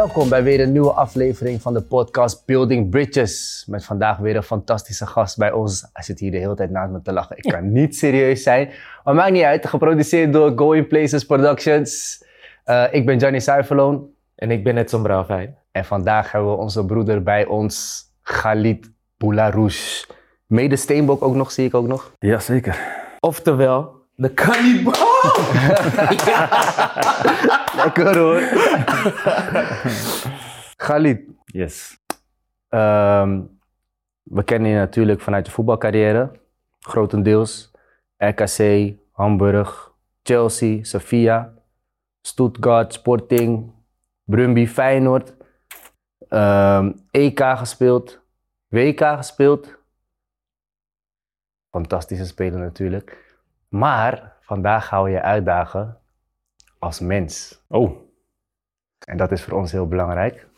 Welkom bij weer een nieuwe aflevering van de podcast Building Bridges. Met vandaag weer een fantastische gast bij ons. Hij zit hier de hele tijd naast me te lachen. Ik kan niet serieus zijn. Maar maakt niet uit. Geproduceerd door Going Places Productions. Uh, ik ben Johnny Suiverloon. En ik ben Edson Braafheid. En vandaag hebben we onze broeder bij ons, Khalid Boularouche. Mede Steenbok ook nog, zie ik ook nog. Jazeker. Oftewel, de kannibaal! Lekker hoor. Khalid. Yes. Ehm, we kennen je natuurlijk vanuit je voetbalcarrière. Grotendeels. RKC, Hamburg, Chelsea, Sofia, Stuttgart, Sporting, Brumby, Feyenoord. Ehm, EK gespeeld. WK gespeeld. Fantastische speler natuurlijk. Maar vandaag gaan we je uitdagen als mens. Oh. En dat is voor ons heel belangrijk.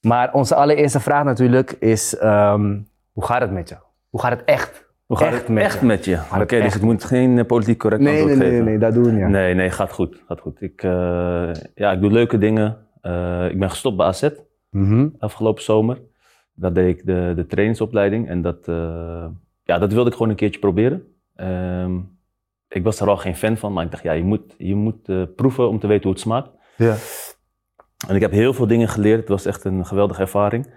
Maar onze allereerste vraag natuurlijk is, ehm, hoe gaat het met je? Hoe gaat het echt? Hoe gaat Echt het met echt je? met je? Oké, dus het moet geen eh, politiek correct Nee, nee, antwoord nee, nee, geven. nee, dat doen we niet. Nee, nee, gaat goed. Gaat goed. Ik, eh, ja, ik doe leuke dingen. Eh, ik ben gestopt bij AZ Mhm. afgelopen zomer. Daar deed ik de, de trainingsopleiding en dat, ja, dat wilde ik gewoon een keertje proberen. Ehm, ik was er al geen fan van, maar ik dacht, ja, je moet, je moet eh, proeven om te weten hoe het smaakt. Ja. En ik heb heel veel dingen geleerd. Het was echt een geweldige ervaring.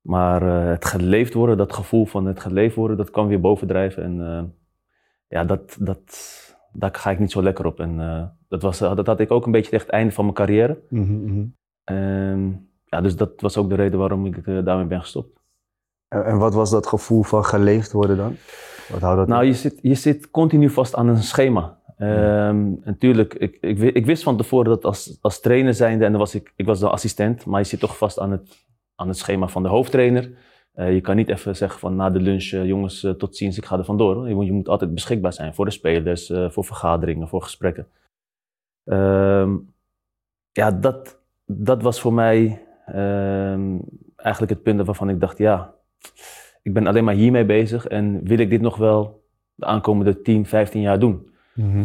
Maar eh, het geleefd worden, dat gevoel van het geleefd worden, dat kwam weer bovendrijven. En eh, ja, dat, dat, daar ga ik niet zo lekker op. En dat, was, dat had ik ook een beetje tegen het einde van mijn carrière. En, ja, dus dat was ook de reden waarom ik daarmee ben gestopt. En, en wat was dat gevoel van geleefd worden dan? Wat houdt dat Nou, in? je zit, je zit continu vast aan een schema. Ehm Natuurlijk, ik, ik, ik wist van tevoren dat als, als trainer zijnde, en dan was ik, ik was de assistent, maar je zit toch vast aan het, aan het schema van de hoofdtrainer. Eh, je kan niet even zeggen van na de lunch, eh, jongens, eh, tot ziens, ik ga er vandoor. hoor. Je moet, je moet altijd beschikbaar zijn voor de spelers, voor vergaderingen, voor gesprekken. Ehm, ja, dat, dat was voor mij ehm, eigenlijk het punt waarvan ik dacht, ja, ik ben alleen maar hiermee bezig en wil ik dit nog wel de aankomende 10, 15 jaar doen? Mhm.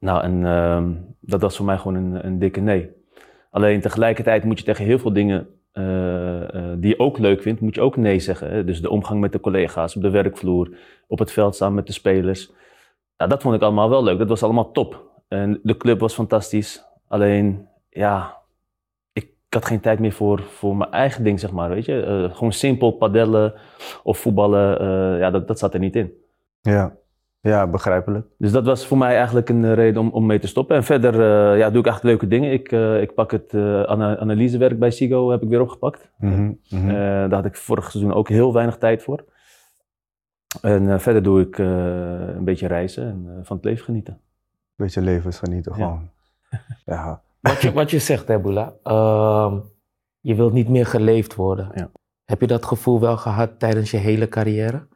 Nou, en ehm, dat was voor mij gewoon een, een dikke nee. Alleen tegelijkertijd moet je tegen heel veel dingen eh, eh, die je ook leuk vindt, moet je ook nee zeggen. Hè? Dus de omgang met de collega's op de werkvloer, op het veld staan met de spelers. Nou, dat vond ik allemaal wel leuk. Dat was allemaal top. En de club was fantastisch. Alleen, ja, ik had geen tijd meer voor, voor mijn eigen ding, zeg maar. Weet je? Eh, gewoon simpel padellen of voetballen, eh, ja, dat, dat zat er niet in. Ja. ja, begrijpelijk. Dus dat was voor mij eigenlijk een eh, reden om, om mee te stoppen. En verder ja, doe ik eigenlijk leuke dingen. Ik, ik pak het ana- analysewerk bij Sigo heb ik weer opgepakt. Eh, daar had ik vorig seizoen ook heel weinig tijd voor. En verder doe ik een beetje reizen en van het leven genieten. Beetje levensgenieten Ja. gewoon. Ja. Wat je, wat je zegt, hè, Boela. Ehm, je wilt niet meer geleefd worden. Ja. Heb je dat gevoel wel gehad tijdens je hele carrière?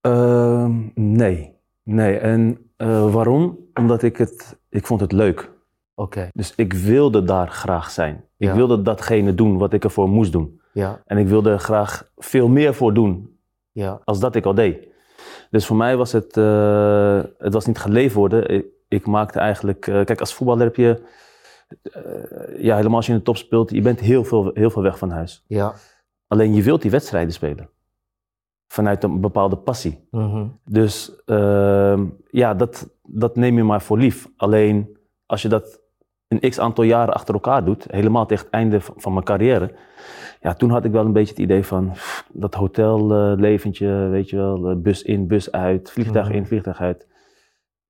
Ehm, nee, nee. En eh, waarom? Omdat ik het, ik vond het leuk. Oké, Dus ik wilde daar graag zijn. Ik wilde datgene doen wat ik ervoor moest doen. ja, En ik wilde er graag veel meer voor doen ja, als dat ik al deed. Dus voor mij was het, eh, het was niet geleefd worden. Ik, maakte eigenlijk, eh, kijk als voetballer heb je, eh, ja helemaal als je in de top speelt, je bent heel veel, heel veel weg van huis. ja. Alleen je wilt die wedstrijden spelen. Vanuit een bepaalde passie. mhm, Dus ehm, ja, dat, dat neem je maar voor lief. Alleen als je dat een x aantal jaren achter elkaar doet, helemaal tegen het einde van, van mijn carrière, ja, toen had ik wel een beetje het idee van pff, dat hotelleventje, weet je wel, bus in, bus uit, vliegtuig Mhm. in, vliegtuig uit.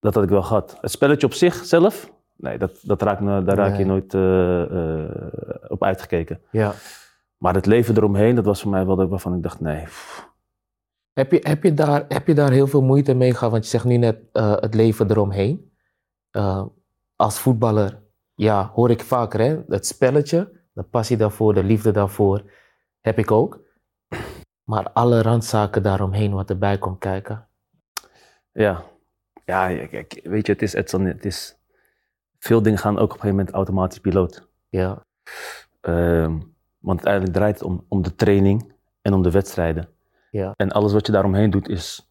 Dat had ik wel gehad. Het spelletje op zichzelf, nee, dat, dat raakt me, daar raak je nooit eh, eh, op uitgekeken. ja. Maar het leven eromheen, dat was voor mij wel waarvan ik dacht, nee, pff, Heb je, heb, je daar, heb je daar heel veel moeite mee gehad? Want je zegt nu net eh, het leven eromheen. Als voetballer, ja, hoor ik vaker, hè? Het spelletje, de passie daarvoor, de liefde daarvoor, heb ik ook. Maar alle randzaken daaromheen wat erbij komt kijken. Ja, ja kijk, weet je, het is, Edson, het is, veel dingen gaan ook op een gegeven moment automatisch piloot. Ja, Ehm, want uiteindelijk draait het om, om de training en om de wedstrijden. Ja. En alles wat je daaromheen doet is,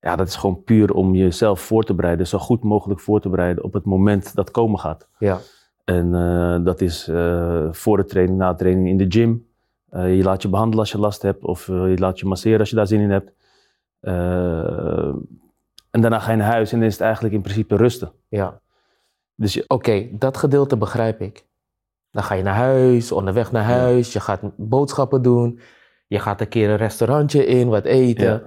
ja, dat is gewoon puur om jezelf voor te bereiden, zo goed mogelijk voor te bereiden op het moment dat komen gaat. ja, En eh, dat is eh, voor de training, na de training in de gym. Eh, je laat je behandelen als je last hebt, of je laat je masseren als je daar zin in hebt. En daarna ga je naar huis en dan is het eigenlijk in principe rusten. Ja. Dus Oké, dat gedeelte begrijp ik. Dan ga je naar huis, onderweg naar huis, je gaat boodschappen doen, je gaat een keer een restaurantje in, wat eten. Ja.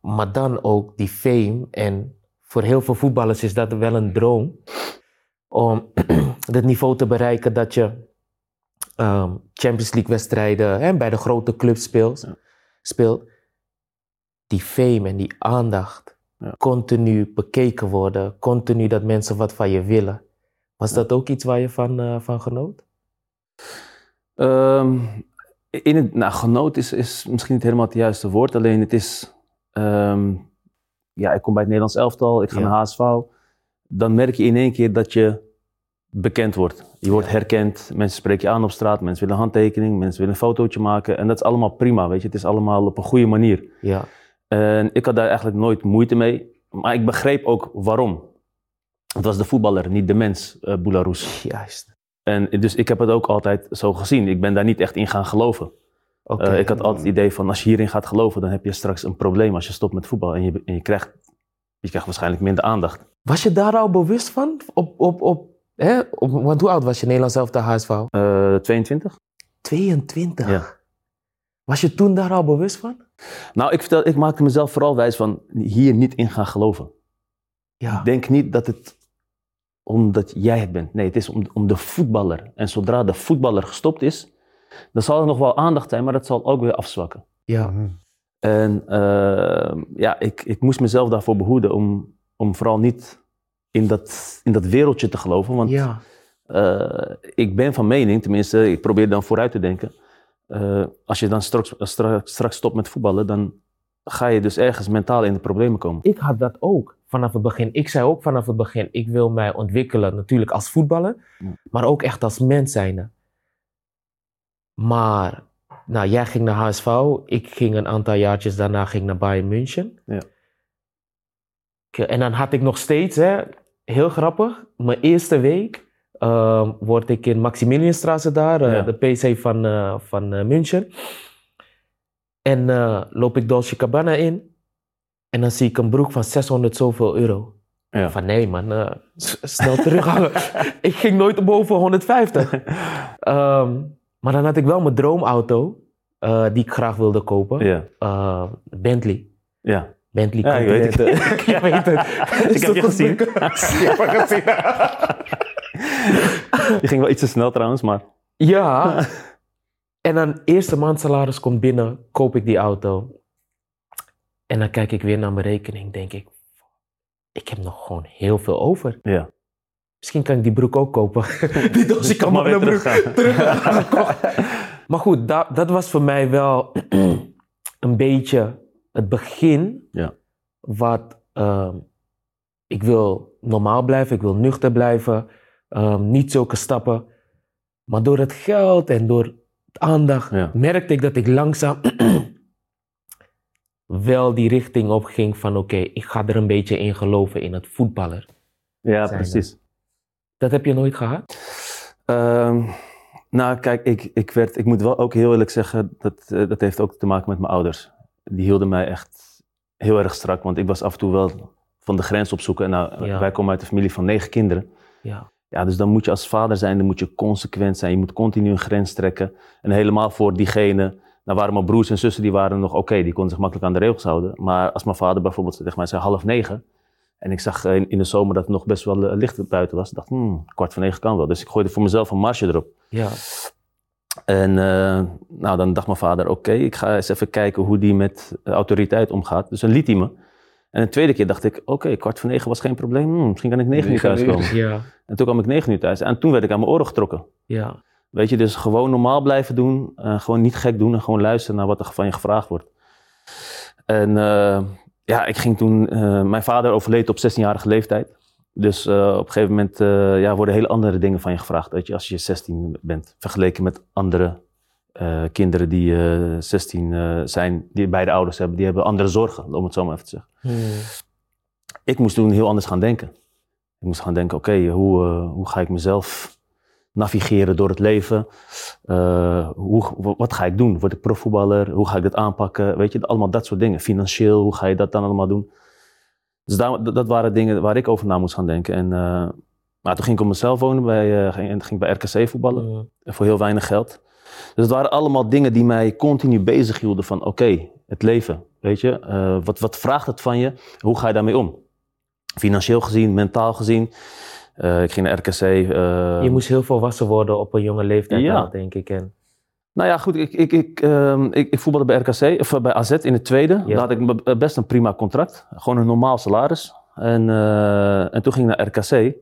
Maar dan ook die fame. En voor heel veel voetballers is dat wel een droom. Om het niveau te bereiken dat je ehm, Champions League wedstrijden hè, bij de grote clubs speelt. Ja. speelt. Die fame en die aandacht. Ja. Continu bekeken worden. Continu dat mensen wat van je willen. Was dat ook iets waar je van, eh, van genoot? Ehm, in het, nou, genoot is, is misschien niet helemaal het juiste woord, alleen het is, ehm, ja, ik kom bij het Nederlands elftal, ik ga Ja. naar HSV, dan merk je in één keer dat je bekend wordt. Je wordt Ja. herkend, mensen spreken je aan op straat, mensen willen een handtekening, mensen willen een fotootje maken en dat is allemaal prima, weet je, het is allemaal op een goede manier. Ja. En ik had daar eigenlijk nooit moeite mee, maar ik begreep ook waarom. Het was de voetballer, niet de mens, uh, Boularus. Juist. En dus ik heb het ook altijd zo gezien. Ik ben daar niet echt in gaan geloven. Eh, ik had altijd het idee van als je hierin gaat geloven, dan heb je straks een probleem als je stopt met voetbal. En je, en je, krijgt, je krijgt waarschijnlijk minder aandacht. Was je daar al bewust van? Op, op, op, hè? op, want hoe oud was je Nederlands zelf de HSV? Eh 22? 22. Ja. Was je toen daar al bewust van? Nou, ik, vertel, ik maakte mezelf vooral wijs van hier niet in gaan geloven. Ja. Denk niet dat het omdat jij het bent. Nee, het is om, om de voetballer. En zodra de voetballer gestopt is, dan zal er nog wel aandacht zijn, maar dat zal ook weer afzwakken. Ja. En eh, ja, ik, ik moest mezelf daarvoor behoeden om, om vooral niet in dat, in dat wereldje te geloven. Want Ja. eh, ik ben van mening, tenminste, ik probeer dan vooruit te denken. Eh, als je dan straks, straks, straks stopt met voetballen, dan ga je dus ergens mentaal in de problemen komen. Ik had dat ook vanaf het begin. Ik zei ook vanaf het begin, ik wil mij ontwikkelen natuurlijk als voetballer, Ja. maar ook echt als mens zijnde. Maar, nou, jij ging naar HSV, ik ging een aantal jaartjes daarna ging naar Bayern München. Ja. En dan had ik nog steeds, hè, heel grappig, mijn eerste week ehm, word ik in Maximilianstraße daar, eh, Ja. de PC van, eh, van eh, München. En loop ik Dolce Cabana in. En dan zie ik een broek van 600 zoveel euro. Ja. Van nee man, snel terughangen. ik ging nooit boven 150. Ehm, maar dan had ik wel mijn droomauto, die ik graag wilde kopen. Ja, Eh, Bentley. ja. Bentley Ja, ik weet het. Ik weet het. Ik heb je gezien. Ik heb je gezien. Die ging wel iets te snel trouwens, maar Ja. En dan eerste maand salaris komt binnen, koop ik die auto. En dan kijk ik weer naar mijn rekening, denk ik, ik heb nog gewoon heel veel over. ja. Misschien kan ik die broek ook kopen. die Dolce Toch maar weer broek. teruggaan. Maar goed, da- dat was voor mij wel een beetje het begin. Ja. Wat ehm, ik wil normaal blijven, ik wil nuchter blijven. Ehm, niet zulke stappen. Maar door het geld en door het aandacht Ja. merkte ik dat ik langzaam wel die richting op ging van oké, ik ga er een beetje in geloven in het voetballer. Ja, Zijn precies. Dat heb je nooit gehad? Ehm, nou, kijk, ik, ik, werd, ik moet wel ook heel eerlijk zeggen, dat, eh, dat heeft ook te maken met mijn ouders. Die hielden mij echt heel erg strak, want ik was af en toe wel van de grens opzoeken. En nou, Ja. wij komen uit een familie van negen kinderen. Ja. Ja, dus dan moet je als vader zijn, dan moet je consequent zijn. Je moet continu een grens trekken. En helemaal voor diegene, nou waren mijn broers en zussen, die waren nog oké, die konden zich makkelijk aan de regels houden. Maar als mijn vader bijvoorbeeld tegen mij zei half negen, en ik zag in, in de zomer dat het nog best wel eh, licht buiten was, dacht hmm, kwart van negen kan wel. Dus ik gooide voor mezelf een marge erop. Ja. En eh, nou, dan dacht mijn vader, oké, ik ga eens even kijken hoe die met eh, autoriteit omgaat. Dus dan liet hij me. En de tweede keer dacht ik, oké, kwart voor negen was geen probleem. Hmm, misschien kan ik negen uur Negen uur. thuiskomen. Ja. En toen kwam ik negen uur thuis. En toen werd ik aan mijn oren getrokken. Ja. Weet je, dus gewoon normaal blijven doen. eh, gewoon niet gek doen en gewoon luisteren naar wat er van je gevraagd wordt. En eh, ja, ik ging toen... eh, mijn vader overleed op 16-jarige leeftijd. Dus eh, op een gegeven moment eh, ja, worden hele andere dingen van je gevraagd. Weet je, als je 16 bent. Vergeleken met andere eh, kinderen die eh 16 eh, zijn, die beide ouders hebben. Die hebben andere zorgen, om het zo maar even te zeggen Hmm. ik moest toen heel anders gaan denken. Ik moest gaan denken, oké, hoe, eh, hoe ga ik mezelf navigeren door het leven? Eh, hoe, wa- wat ga ik doen? Word ik profvoetballer? Hoe ga ik dit aanpakken? Weet je, allemaal dat soort dingen. Financieel, hoe ga je dat dan allemaal doen? Dus daar, dat dat waren dingen waar ik over na moest gaan denken. En eh, nou, toen ging ik op mezelf wonen, bij, eh, ging, en ging bij RKC voetballen. Mm. Voor heel weinig geld. Dus het waren allemaal dingen die mij continu bezig hielden van oké, het leven, weet je. eh, wat, wat vraagt het van je? Hoe ga je daarmee om? Financieel gezien, mentaal gezien. Eh, ik ging naar RKC. eh, Je moest heel volwassen worden op een jonge leeftijd, Ja. al, denk ik. En, Nou ja, goed, ik, ik, ik, ehm, ik, ik voetbalde bij RKC, of eh, bij AZ in het tweede. Ja. Daar had ik be- best een prima contract. Gewoon een normaal salaris. En, en toen ging ik naar RKC.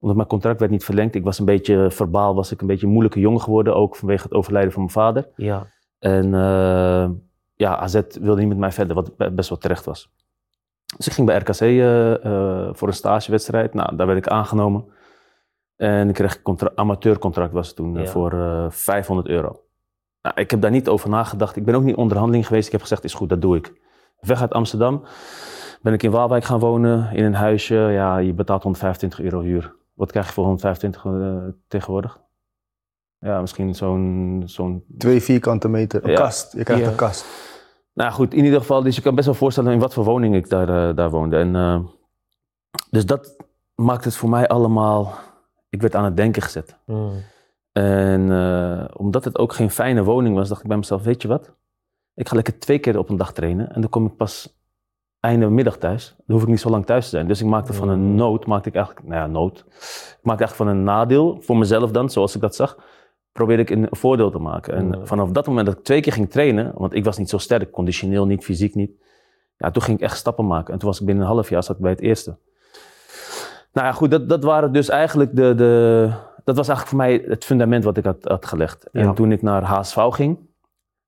Omdat mijn contract werd niet verlengd. Ik was een beetje verbaal, was ik een beetje een moeilijke jongen geworden. Ook vanwege het overlijden van mijn vader. ja. En eh, ja, AZ wilde niet met mij verder, wat be- best wel terecht was. Dus ik ging bij RKC eh, eh, voor een stagewedstrijd. Nou, daar werd ik aangenomen. En ik kreeg een contra- amateurcontract was het toen eh, Ja. voor eh 500 euro. Nou, ik heb daar niet over nagedacht. Ik ben ook niet in onderhandeling geweest. Ik heb gezegd, is goed, dat doe ik. Weg uit Amsterdam ben ik in Waalwijk gaan wonen, in een huisje. Ja, je betaalt 125 euro huur. Wat krijg je voor 125 eh, tegenwoordig? Ja, misschien zo'n zo'n Twee vierkante meter, een Ja. kast. Je krijgt Ja. een kast. Nou goed, in ieder geval, dus je kan best wel voorstellen in wat voor woning ik daar, eh, daar woonde. En, eh, dus dat maakt het voor mij allemaal, ik werd aan het denken gezet. Mm. En eh, omdat het ook geen fijne woning was, dacht ik bij mezelf, weet je wat? Ik ga lekker twee keer op een dag trainen en dan kom ik pas einde middag thuis. Dan hoef ik niet zo lang thuis te zijn. Dus ik maakte van een Mm. nood, maakte ik eigenlijk, nou ja, nood. Ik maakte eigenlijk van een nadeel, voor mezelf dan, zoals ik dat zag, probeerde ik een voordeel te maken. En Mm. vanaf dat moment dat ik twee keer ging trainen, want ik was niet zo sterk, conditioneel niet, fysiek niet. Ja, toen ging ik echt stappen maken. En toen was ik binnen een half jaar zat ik bij het eerste. Nou ja, goed, dat, dat waren dus eigenlijk de, de... Dat was eigenlijk voor mij het fundament wat ik had, had gelegd. En Ja. toen ik naar HSV ging,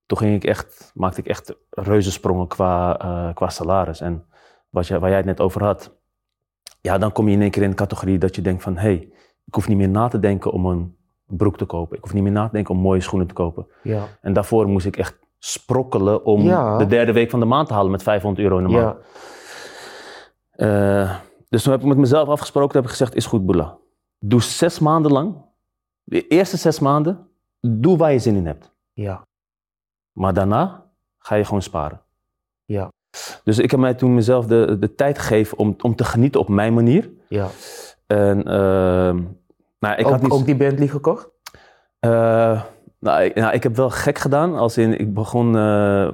toen ging ik echt, maakte ik echt reuzensprongen qua, eh, qua salaris. En wat jij, waar jij het net over had, ja, dan kom je in één keer in de categorie dat je denkt van, hé, hey, ik hoef niet meer na te denken om een broek te kopen. Ik hoef niet meer na te denken om mooie schoenen te kopen. Ja. En daarvoor moest ik echt sprokkelen om Ja. de derde week van de maand te halen met 500 euro in de maand. Ja. Eh, dus toen heb ik met mezelf afgesproken, heb ik gezegd, is goed Boela. Doe zes maanden lang, de eerste zes maanden, doe waar je zin in hebt. Ja. Maar daarna ga je gewoon sparen. Ja. Dus ik heb mij toen mezelf de, de tijd gegeven om, om te genieten op mijn manier. Ja. En ehm, nou, ik ook, had niet... ook die Bentley gekocht? Eh, nou, ik, nou, ik heb wel gek gedaan. Als in, ik begon, eh,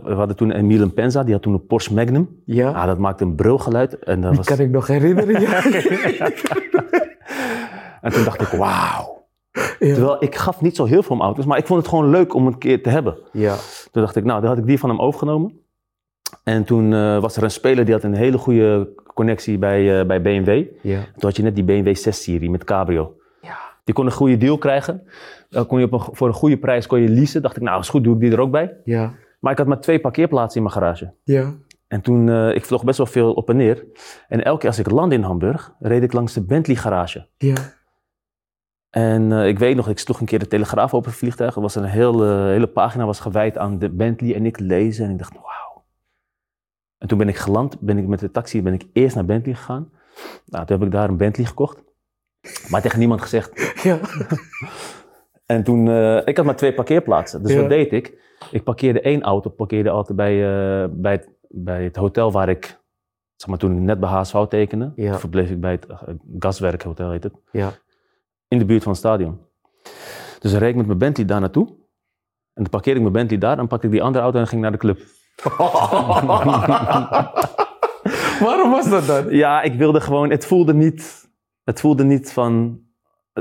we hadden toen Emile Penza, die had toen een Porsche Magnum. Ja. Ah, dat maakte een brulgeluid. En, dat die was... kan ik nog herinneren. Ja. en toen dacht ik, wauw. Ja. Terwijl ik gaf niet zo heel veel om auto's, maar ik vond het gewoon leuk om een keer te hebben. ja. Toen dacht ik, nou, dan had ik die van hem overgenomen. En toen eh, was er een speler die had een hele goede connectie bij, eh, bij BMW. Ja. Toen had je net die BMW 6-serie met cabrio. Ja. Die kon een goede deal krijgen. Dan kon je op een, voor een goede prijs kon je leasen. Dacht ik, nou is goed, doe ik die er ook bij. Ja. Maar ik had maar twee parkeerplaatsen in mijn garage. Ja. En toen, eh, ik vloog best wel veel op en neer. En elke keer als ik landde in Hamburg, reed ik langs de Bentley garage. Ja. En eh, ik weet nog, ik sloeg een keer de Telegraaf op het vliegtuig. Er was een hele, hele pagina was gewijd aan de Bentley. En ik lezen en ik dacht, wauw. En toen ben ik geland, ben ik met de taxi ben ik eerst naar Bentley gegaan. Nou, toen heb ik daar een Bentley gekocht. Maar tegen niemand gezegd. Ja. En toen, eh, ik had maar twee parkeerplaatsen. Dus Ja. wat deed ik? Ik parkeerde één auto, parkeerde altijd bij, eh, bij, het, bij het hotel waar ik, zeg maar toen ik net bij HSV tekende, Ja. verbleef ik bij het Gaswerkhotel heet het, Ja. In de buurt van het stadion. Dus dan reed ik met mijn Bentley daar naartoe. En dan parkeerde ik mijn Bentley daar, dan pakte ik die andere auto en ging naar de club. Waarom was dat dan? Ja, ik wilde gewoon, het voelde niet, het voelde niet van,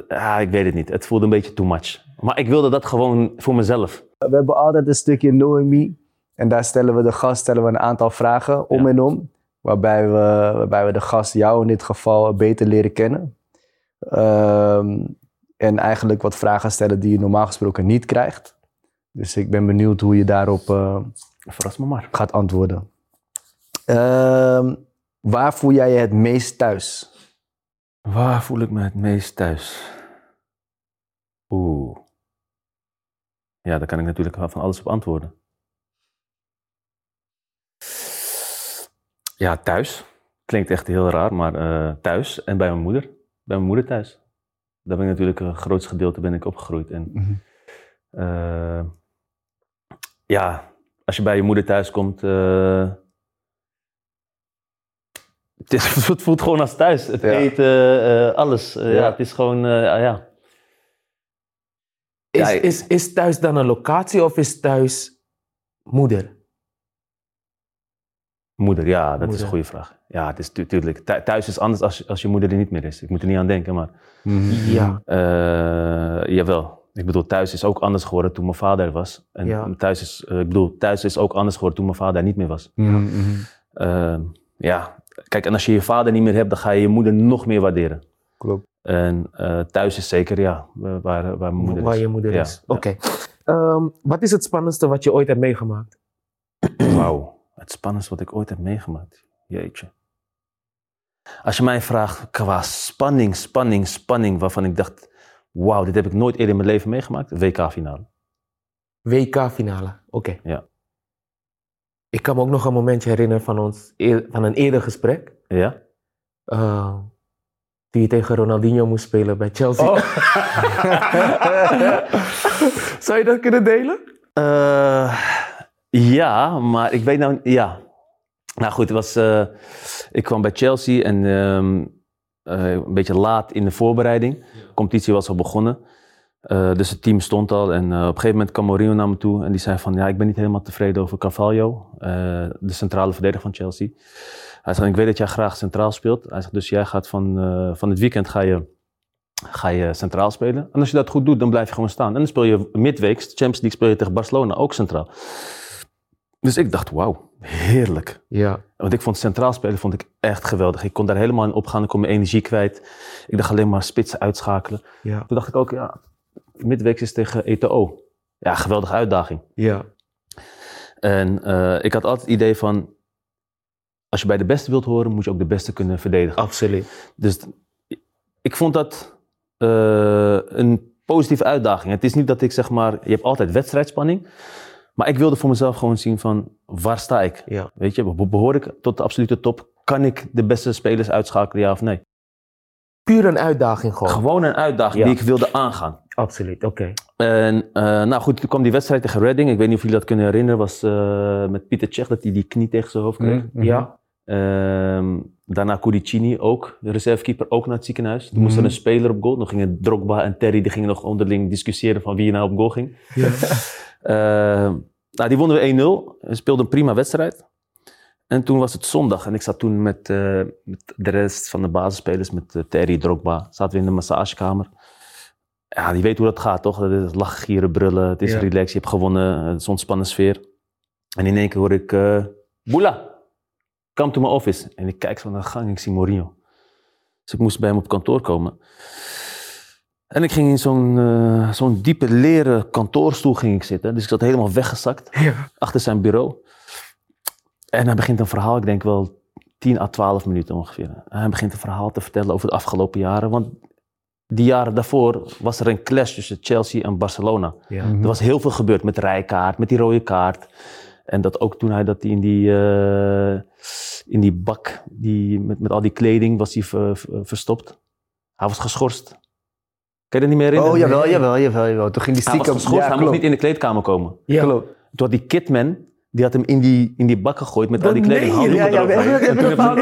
ja, ik weet het niet. Het voelde een beetje too much. Maar ik wilde dat gewoon voor mezelf. We hebben altijd een stukje Knowing Me. En daar stellen we de gast stellen we een aantal vragen om Ja. en om. Waarbij we, waarbij we de gast, jou in dit geval, beter leren kennen. Ehm, en eigenlijk wat vragen stellen die je normaal gesproken niet krijgt. Dus ik ben benieuwd hoe je daarop eh, Verras me maar. gaat antwoorden. Ehm, waar voel jij je het meest thuis? Waar voel ik me het meest thuis? Oeh. Ja, daar kan ik natuurlijk wel van alles op antwoorden. Ja, thuis. Klinkt echt heel raar, maar eh, thuis en bij mijn moeder. Bij mijn moeder thuis. Daar ben ik natuurlijk een grootste gedeelte ben ik opgegroeid. En Mhm. eh, ja, als je bij je moeder thuis komt, eh, het, is, het voelt gewoon als thuis. Het Ja. eten, eh, alles. Eh, ja. Ja. het is gewoon, eh, ja. Is, is, is thuis dan een locatie of is thuis moeder? Moeder, ja, dat is een goede vraag. Ja, het is natuurlijk. Thuis is anders als, als je moeder er niet meer is. Ik moet er niet aan denken, maar. Mhm. Ja. eh, jawel. Ik bedoel, thuis is ook anders geworden toen mijn vader er was. En Ja. thuis is, eh, ik bedoel, thuis is ook anders geworden toen mijn vader er niet meer was. Mhm. Ehm, ja, kijk, en als je je vader niet meer hebt, dan ga je je moeder nog meer waarderen. Klopt. En eh, thuis is zeker, ja, waar, waar mijn moeder Waar is. je moeder Ja, is. ja. Oké. Ehm, wat is het spannendste wat je ooit hebt meegemaakt? Wauw, het spannendste wat ik ooit heb meegemaakt. Jeetje. Als je mij vraagt qua spanning, spanning, spanning, waarvan ik dacht, wauw, dit heb ik nooit eerder in mijn leven meegemaakt, WK-finale. WK-finale. Oké. Ja. Ik kan me ook nog een momentje herinneren van, ons, van een eerder gesprek. Ja? eh, die je tegen Ronaldinho moest spelen bij Chelsea. Oh. Zou je dat kunnen delen? Eh, ja, maar ik weet nou, ja. Nou goed, het was, eh, ik kwam bij Chelsea en ehm, eh, een beetje laat in de voorbereiding. De competitie was al begonnen. Eh, dus het team stond al en op een gegeven moment kwam Mourinho naar me toe en die zei van ja, ik ben niet helemaal tevreden over Carvalho, de centrale verdediger van Chelsea. Hij zei, ik weet dat jij graag centraal speelt. Hij zegt, dus jij gaat van, van het weekend ga je, ga je centraal spelen. En als je dat goed doet, dan blijf je gewoon staan. En dan speel je midweeks, Champions League speel je tegen Barcelona, ook centraal. Dus ik dacht, wauw, heerlijk. Ja. Want ik vond centraal spelen vond ik echt geweldig. Ik kon daar helemaal in opgaan, ik kon mijn energie kwijt. Ik dacht alleen maar spitsen uitschakelen. Ja. Toen dacht ik ook, ja, midweeks is tegen ETO. Ja, geweldige uitdaging. Ja. En eh, ik had altijd het idee van, als je bij de beste wilt horen, moet je ook de beste kunnen verdedigen. Absoluut. Dus ik vond dat eh, een positieve uitdaging. Het is niet dat ik zeg maar, je hebt altijd wedstrijdspanning. Maar ik wilde voor mezelf gewoon zien van, waar sta ik? Ja. Weet je, be- behoor ik tot de absolute top? Kan ik de beste spelers uitschakelen, ja of nee? Puur een uitdaging gewoon. Gewoon een uitdaging Ja. die ik wilde aangaan. Absoluut, oké. En eh, nou goed, toen kwam die wedstrijd tegen Reading. Ik weet niet of jullie dat kunnen herinneren. was eh, met Pieter Cech dat hij die knie tegen zijn hoofd kreeg. Mhm. Ja. Ehm, daarna Cudicini ook, de reservekeeper, ook naar het ziekenhuis. Toen moest er Mhm. een speler op goal. Dan gingen Drogba en Terry die gingen nog onderling discussiëren van wie nou op goal ging. Ja. Ehm, nou, die wonnen we 1-0. We speelden een prima wedstrijd. En toen was het zondag en ik zat toen met, eh, met de rest van de basisspelers, met eh, Terry, Drogba, zaten we in de massagekamer. Ja, die weet hoe dat gaat, toch? Dat is lachen, gieren, brullen, het is Ja. relaxed, je hebt gewonnen, het is ontspannen sfeer. En in één keer hoor ik, eh Boela, come to my office. En ik kijk zo naar de gang en ik zie Mourinho. Dus ik moest bij hem op kantoor komen. En ik ging in zo'n eh, zo'n diepe leren kantoorstoel ging ik zitten. Dus ik zat helemaal weggezakt Ja. achter zijn bureau. En hij begint een verhaal, ik denk wel 10 à 12 minuten ongeveer. En hij begint een verhaal te vertellen over de afgelopen jaren. Want die jaren daarvoor was er een clash tussen Chelsea en Barcelona. Ja. Er was heel veel gebeurd met de rijkaart, met die rode kaart. En dat ook toen hij dat hij in die, eh, in die bak, die, met, met al die kleding, was hij ver- ver- verstopt. Hij was geschorst. Kan je dat niet meer herinneren? Oh, jawel, jawel, jawel, jawel. Toen ging die Hij stiekem... was geschorst, Ja, hij mocht klopt. niet in de kleedkamer komen. Ja. Klopt. Toen had die Kidman, die had hem in die, in die bak gegooid met al die kleding. Ja, ja,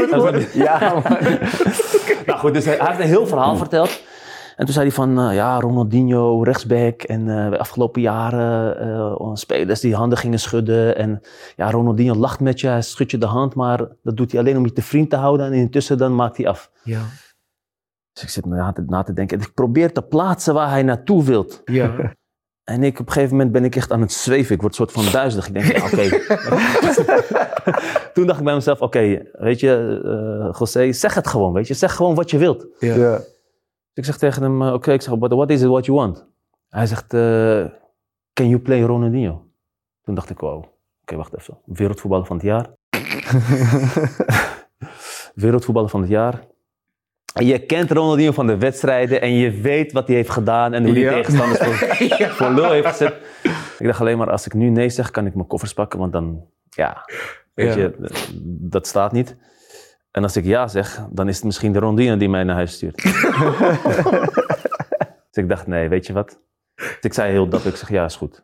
gehoord? Ja, man. nou goed, dus hij, hij heeft een heel verhaal verteld. En toen zei hij van, eh, ja, Ronaldinho, rechtsback. En eh, de afgelopen jaren eh, spelers die handen gingen schudden. En ja, Ronaldinho lacht met je, hij schudt je de hand. Maar dat doet hij alleen om je te vriend te houden. En intussen dan maakt hij af. Ja. Dus ik zit na te, na te denken. En ik probeer te plaatsen waar hij naartoe wilt. Ja. En ik, op een gegeven moment ben ik echt aan het zweven. Ik word een soort van duizelig. Ik denk, ja, oké. Toen dacht ik bij mezelf, oké, weet je, eh José, zeg het gewoon, weet je. Zeg gewoon wat je wilt. Ja. Ja. Dus ik zeg tegen hem, eh, oké, ik zeg, but what is it what you want? Hij zegt, eh, can you play Ronaldinho? Toen dacht ik, wow, oké, wacht even. Wereldvoetballer van het jaar. Wereldvoetballer van het jaar. En je kent Ronaldinho van de wedstrijden en je weet wat hij heeft gedaan en hoe hij Ja. tegenstanders voor, voor lul heeft gezet. Ik dacht alleen maar, als ik nu nee zeg, kan ik mijn koffers pakken, want dan, ja, weet Ja. je, dat staat niet. En als ik ja zeg, dan is het misschien de Rondino die mij naar huis stuurt. dus ik dacht, nee, weet je wat? Dus ik zei heel dapper, ik zeg, ja, is goed.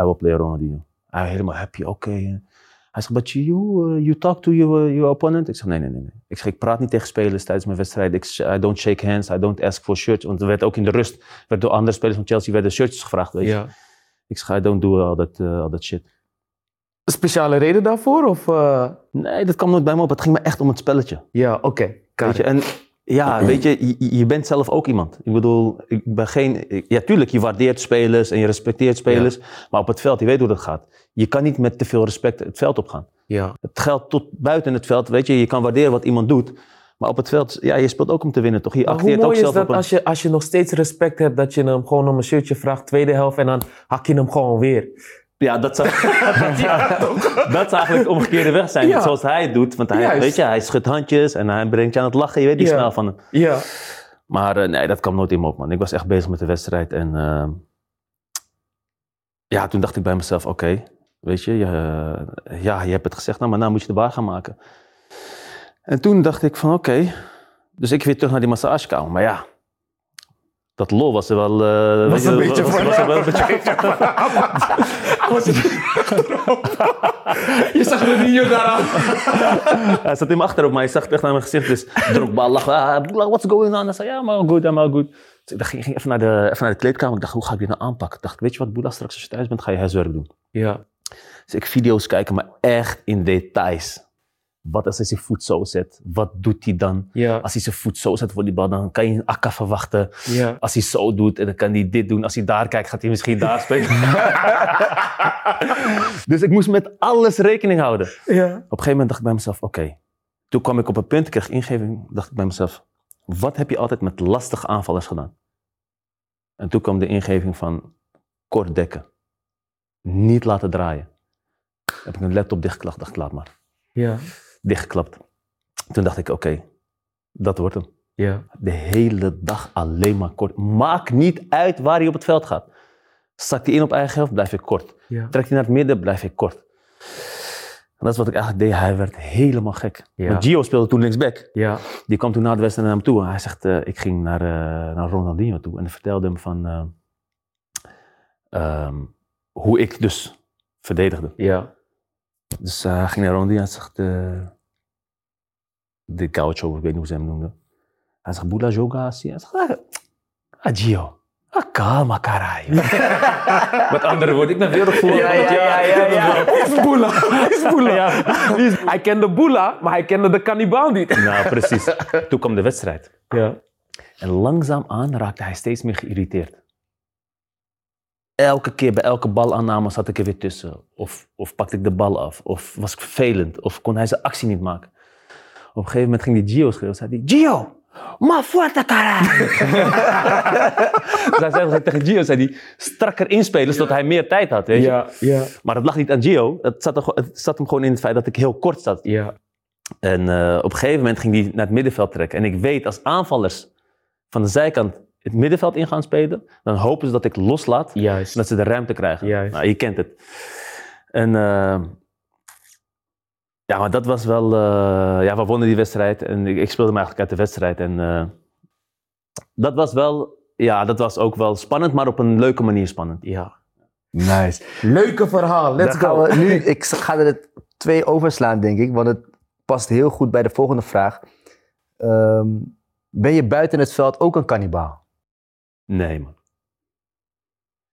I will play Ronaldinho. Hij helemaal happy, oké. Hij zegt, but you, uh, you talk to your, your opponent? Ik zeg, nee, nee, nee. nee. Ik zeg, ik praat niet tegen spelers tijdens mijn wedstrijd. Ik, I don't shake hands, I don't ask for shirts. Want er werd ook in de rust, werd door andere spelers van Chelsea, werden shirtjes gevraagd, weet je. Ja. Ik zeg, I don't do all that, uh, all that shit. Een speciale reden daarvoor? Of, eh, Nee, dat kwam nooit bij me op. Het ging me echt om het spelletje. Ja, oké. Je, en ja, weet je, je, je bent zelf ook iemand. Ik bedoel, ik ben geen... ik- Ja, tuurlijk, je waardeert spelers en je respecteert spelers. Maar op het veld, je weet hoe dat gaat. Je kan niet met te veel respect het veld opgaan. Ja. Het geldt tot buiten het veld, weet je. Je kan waarderen wat iemand doet. Maar op het veld, ja, je speelt ook om te winnen, toch? Je Maar hoe acteert ook mooi is zelf dat op een... als je, als je nog steeds respect hebt dat je hem gewoon om een shirtje vraagt, tweede helft, en dan hak je hem gewoon weer. Ja, dat zou, dat zou eigenlijk de omgekeerde weg zijn. Ja. Zoals hij het doet. Want hij, Juist. weet je, hij schudt handjes en hij brengt je aan het lachen. Je weet die Ja. snel van hem. Ja. Maar eh, nee, dat kwam nooit in me op, man. Ik was echt bezig met de wedstrijd. En eh, ja, toen dacht ik bij mezelf, oké, weet je, je, eh, ja, je hebt het gezegd, nou, maar nou moet je de bar gaan maken. En toen dacht ik van, oké, dus ik weer terug naar die massagekamer. Maar ja, dat lol was er wel... eh, een je, beetje was, voor- was er wel een beetje Je zag er niet daar Hij zat in mijn achterhoofd, maar hij zag echt naar mijn gezicht. Dus Drogba lachen. Ah, Boela, what's going on? Hij zei, ja, maar goed, maar goed. Dus ik dacht, ik ging even naar, de, even naar de kleedkamer. Ik dacht, hoe ga ik dit nou aanpakken? Ik dacht, weet je wat, Boela, straks als je thuis bent, ga je huiswerk doen. Ja. Dus ik video's kijken, maar echt in details. Wat als hij zijn voet zo zet? Wat doet hij dan? Ja. Als hij zijn voet zo zet voor die bal, dan kan je een akka verwachten. Ja. Als hij zo doet, en dan kan hij dit doen. Als hij daar kijkt, gaat hij misschien daar spelen. dus ik moest met alles rekening houden. Ja. Op een gegeven moment dacht ik bij mezelf, oké. Toen kwam ik op een punt, ik kreeg ingeving, dacht ik bij mezelf, wat heb je altijd met lastige aanvallers gedaan? En toen kwam de ingeving van kort dekken. Niet laten draaien. Heb ik een laptop dichtgeklapt, dacht ik, laat maar. Ja. Dichtgeklapt. Toen dacht ik, oké, dat wordt hem. Ja. De hele dag alleen maar kort. Maakt niet uit waar hij op het veld gaat. Zakt hij in op eigen helft, blijf ik kort. Ja. Trekt hij naar het midden, blijf ik kort. En dat is wat ik eigenlijk deed. Hij werd helemaal gek. Ja. Gio speelde toen linksback. Ja. Die kwam toen na de wedstrijd naar hem toe. En hij zegt, eh, ik ging naar, eh, naar Ronaldinho toe. En vertelde hem van eh, ehm, hoe ik dus verdedigde. Ja. Dus eh, hij ging naar Ronaldinho en zegt, eh, de gaucho, ik weet niet hoe ze hem noemden. Hij zegt, Bula joga. Hij zegt, ah, ah, Gio. Ah, calma, caralho. Met andere woorden, ik ben wereldvoer. Ja, ja, ja, ja, ja. Is Boela. Is Boela. Hij kende Boela, maar hij kende de kannibaal niet. Nou, precies. Toen kwam de wedstrijd. Ja. En langzaamaan raakte hij steeds meer geïrriteerd. Elke keer bij elke balaanname zat ik er weer tussen. Of, of pakte ik de bal af. Of was ik vervelend. Of kon hij zijn actie niet maken. Op een gegeven moment ging die Gio schreeuwen. Zei hij, Gio, ma fuerte cara. dus hij zei tegen Gio, zei hij, strakker inspelen zodat hij meer tijd had. Weet je? Ja. Ja. Maar dat lag niet aan Gio. Het zat, er, het zat hem gewoon in het feit dat ik heel kort zat. Ja. En eh, op een gegeven moment ging hij naar het middenveld trekken. En ik weet, als aanvallers van de zijkant het middenveld in gaan spelen, dan hopen ze dat ik loslaat, Juist. zodat ze de ruimte krijgen. Juist. Nou, je kent het. En eh, ja, maar dat was wel... eh, ja, we wonnen die wedstrijd en ik, ik speelde me eigenlijk uit de wedstrijd. En eh, dat was wel... Ja, dat was ook wel spannend, maar op een leuke manier spannend. Ja. Nice. Leuke verhaal. Let's go. we nu, ik ga er twee overslaan, denk ik, want het past heel goed bij de volgende vraag. Ehm, ben je buiten het veld ook een kannibaal? Nee, man.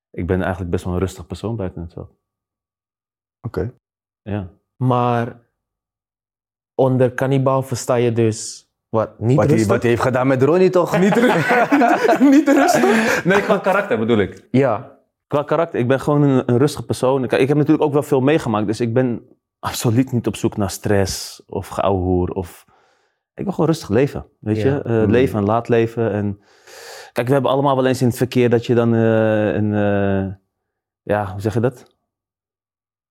Ik ben eigenlijk best wel een rustig persoon buiten het veld. Oké. Ja. Maar onder kannibaal versta je dus wat? Niet Wat hij, rustig? wat hij heeft gedaan met Ronnie toch? Niet, ru- niet rustig? Nee, qua karakter bedoel ik. Ja. Qua karakter, ik ben gewoon een, een rustige persoon. Ik, ik heb natuurlijk ook wel veel meegemaakt, dus ik ben absoluut niet op zoek naar stress of geouwehoer. Of... Ik wil gewoon rustig leven, weet Ja. je. Eh, Leven en laat leven. En... Kijk, we hebben allemaal wel eens in het verkeer dat je dan eh, een... eh, Ja, hoe zeg je dat?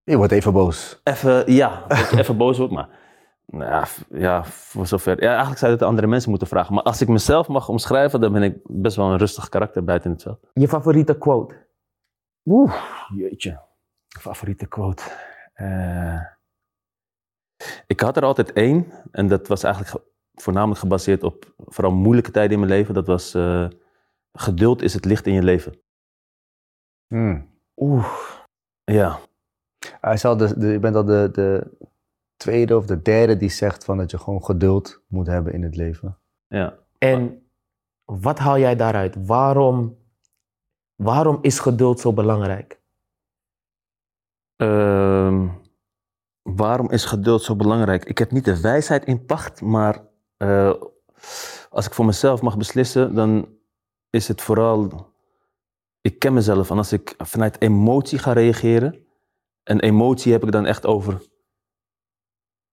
Je wordt even boos. Even, ja, dat je even boos wordt, maar... Nou ja, ja, voor zover. Ja, eigenlijk zou je het aan andere mensen moeten vragen. Maar als ik mezelf mag omschrijven, dan ben ik best wel een rustig karakter buiten het veld. Je favoriete quote? Oeh, jeetje. Favoriete quote. Eh, Ik had er altijd één. En dat was eigenlijk ge- voornamelijk gebaseerd op vooral moeilijke tijden in mijn leven. Dat was eh, geduld is het licht in je leven. Hmm. Oeh. Ja, Hij is al de, de, je bent al de, de tweede of de derde die zegt van dat je gewoon geduld moet hebben in het leven. ja. En wat haal jij daaruit? Waarom, waarom is geduld zo belangrijk? Ehm, waarom is geduld zo belangrijk? Ik heb niet de wijsheid in pacht, maar eh, als ik voor mezelf mag beslissen, dan is het vooral. Ik ken mezelf en als ik vanuit emotie ga reageren, en emotie heb ik dan echt over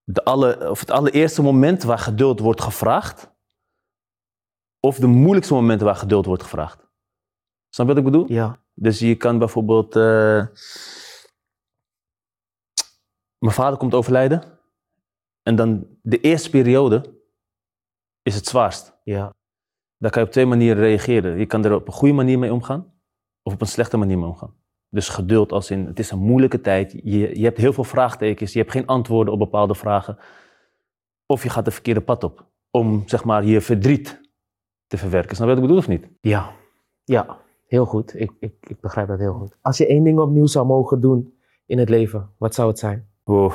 de alle, of het allereerste moment waar geduld wordt gevraagd, of de moeilijkste momenten waar geduld wordt gevraagd. Snap je wat ik bedoel? Ja. Dus je kan bijvoorbeeld. eh, mijn vader komt overlijden. En dan de eerste periode is het zwaarst. Ja. Daar kan je op twee manieren reageren. Je kan er op een goede manier mee omgaan. Of op een slechte manier mee omgaan. Dus geduld als in, het is een moeilijke tijd. Je, je hebt heel veel vraagtekens. Je hebt geen antwoorden op bepaalde vragen. Of je gaat de verkeerde pad op. Om, zeg maar, je verdriet te verwerken. Snap je wat ik bedoel of niet? Ja. Ja. Heel goed. Ik, ik, ik begrijp dat heel goed. Als je één ding opnieuw zou mogen doen in het leven, wat zou het zijn? Wow.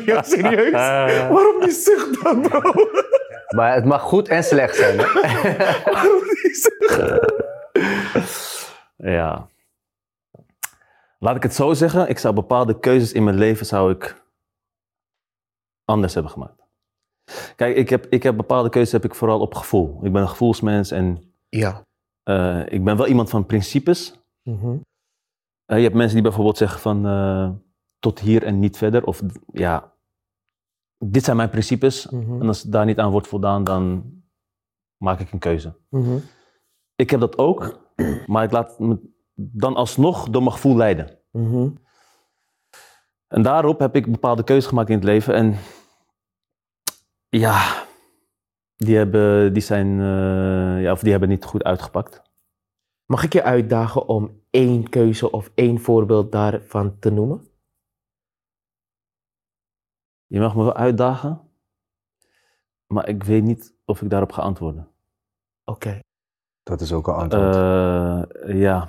ja, serieus? Waarom die zucht dan, bro? Maar het mag goed en slecht zijn. Ja. Laat ik het zo zeggen, ik zou bepaalde keuzes in mijn leven zou ik anders hebben gemaakt. Kijk, ik heb, ik heb bepaalde keuzes heb ik vooral op gevoel. Ik ben een gevoelsmens en Ja. eh, ik ben wel iemand van principes. Mhm. Eh, je hebt mensen die bijvoorbeeld zeggen van eh, tot hier en niet verder. Of ja, dit zijn mijn principes. Mhm. En als daar niet aan wordt voldaan, dan maak ik een keuze. Mhm. Ik heb dat ook, maar ik laat me dan alsnog door mijn gevoel leiden. Mhm. En daarop heb ik bepaalde keuzes gemaakt in het leven. En ja, die hebben, die zijn, eh, ja, of die hebben niet goed uitgepakt. Mag ik je uitdagen om één keuze of één voorbeeld daarvan te noemen? Je mag me wel uitdagen, maar ik weet niet of ik daarop ga antwoorden. Oké. Dat is ook een antwoord. Eh, ja,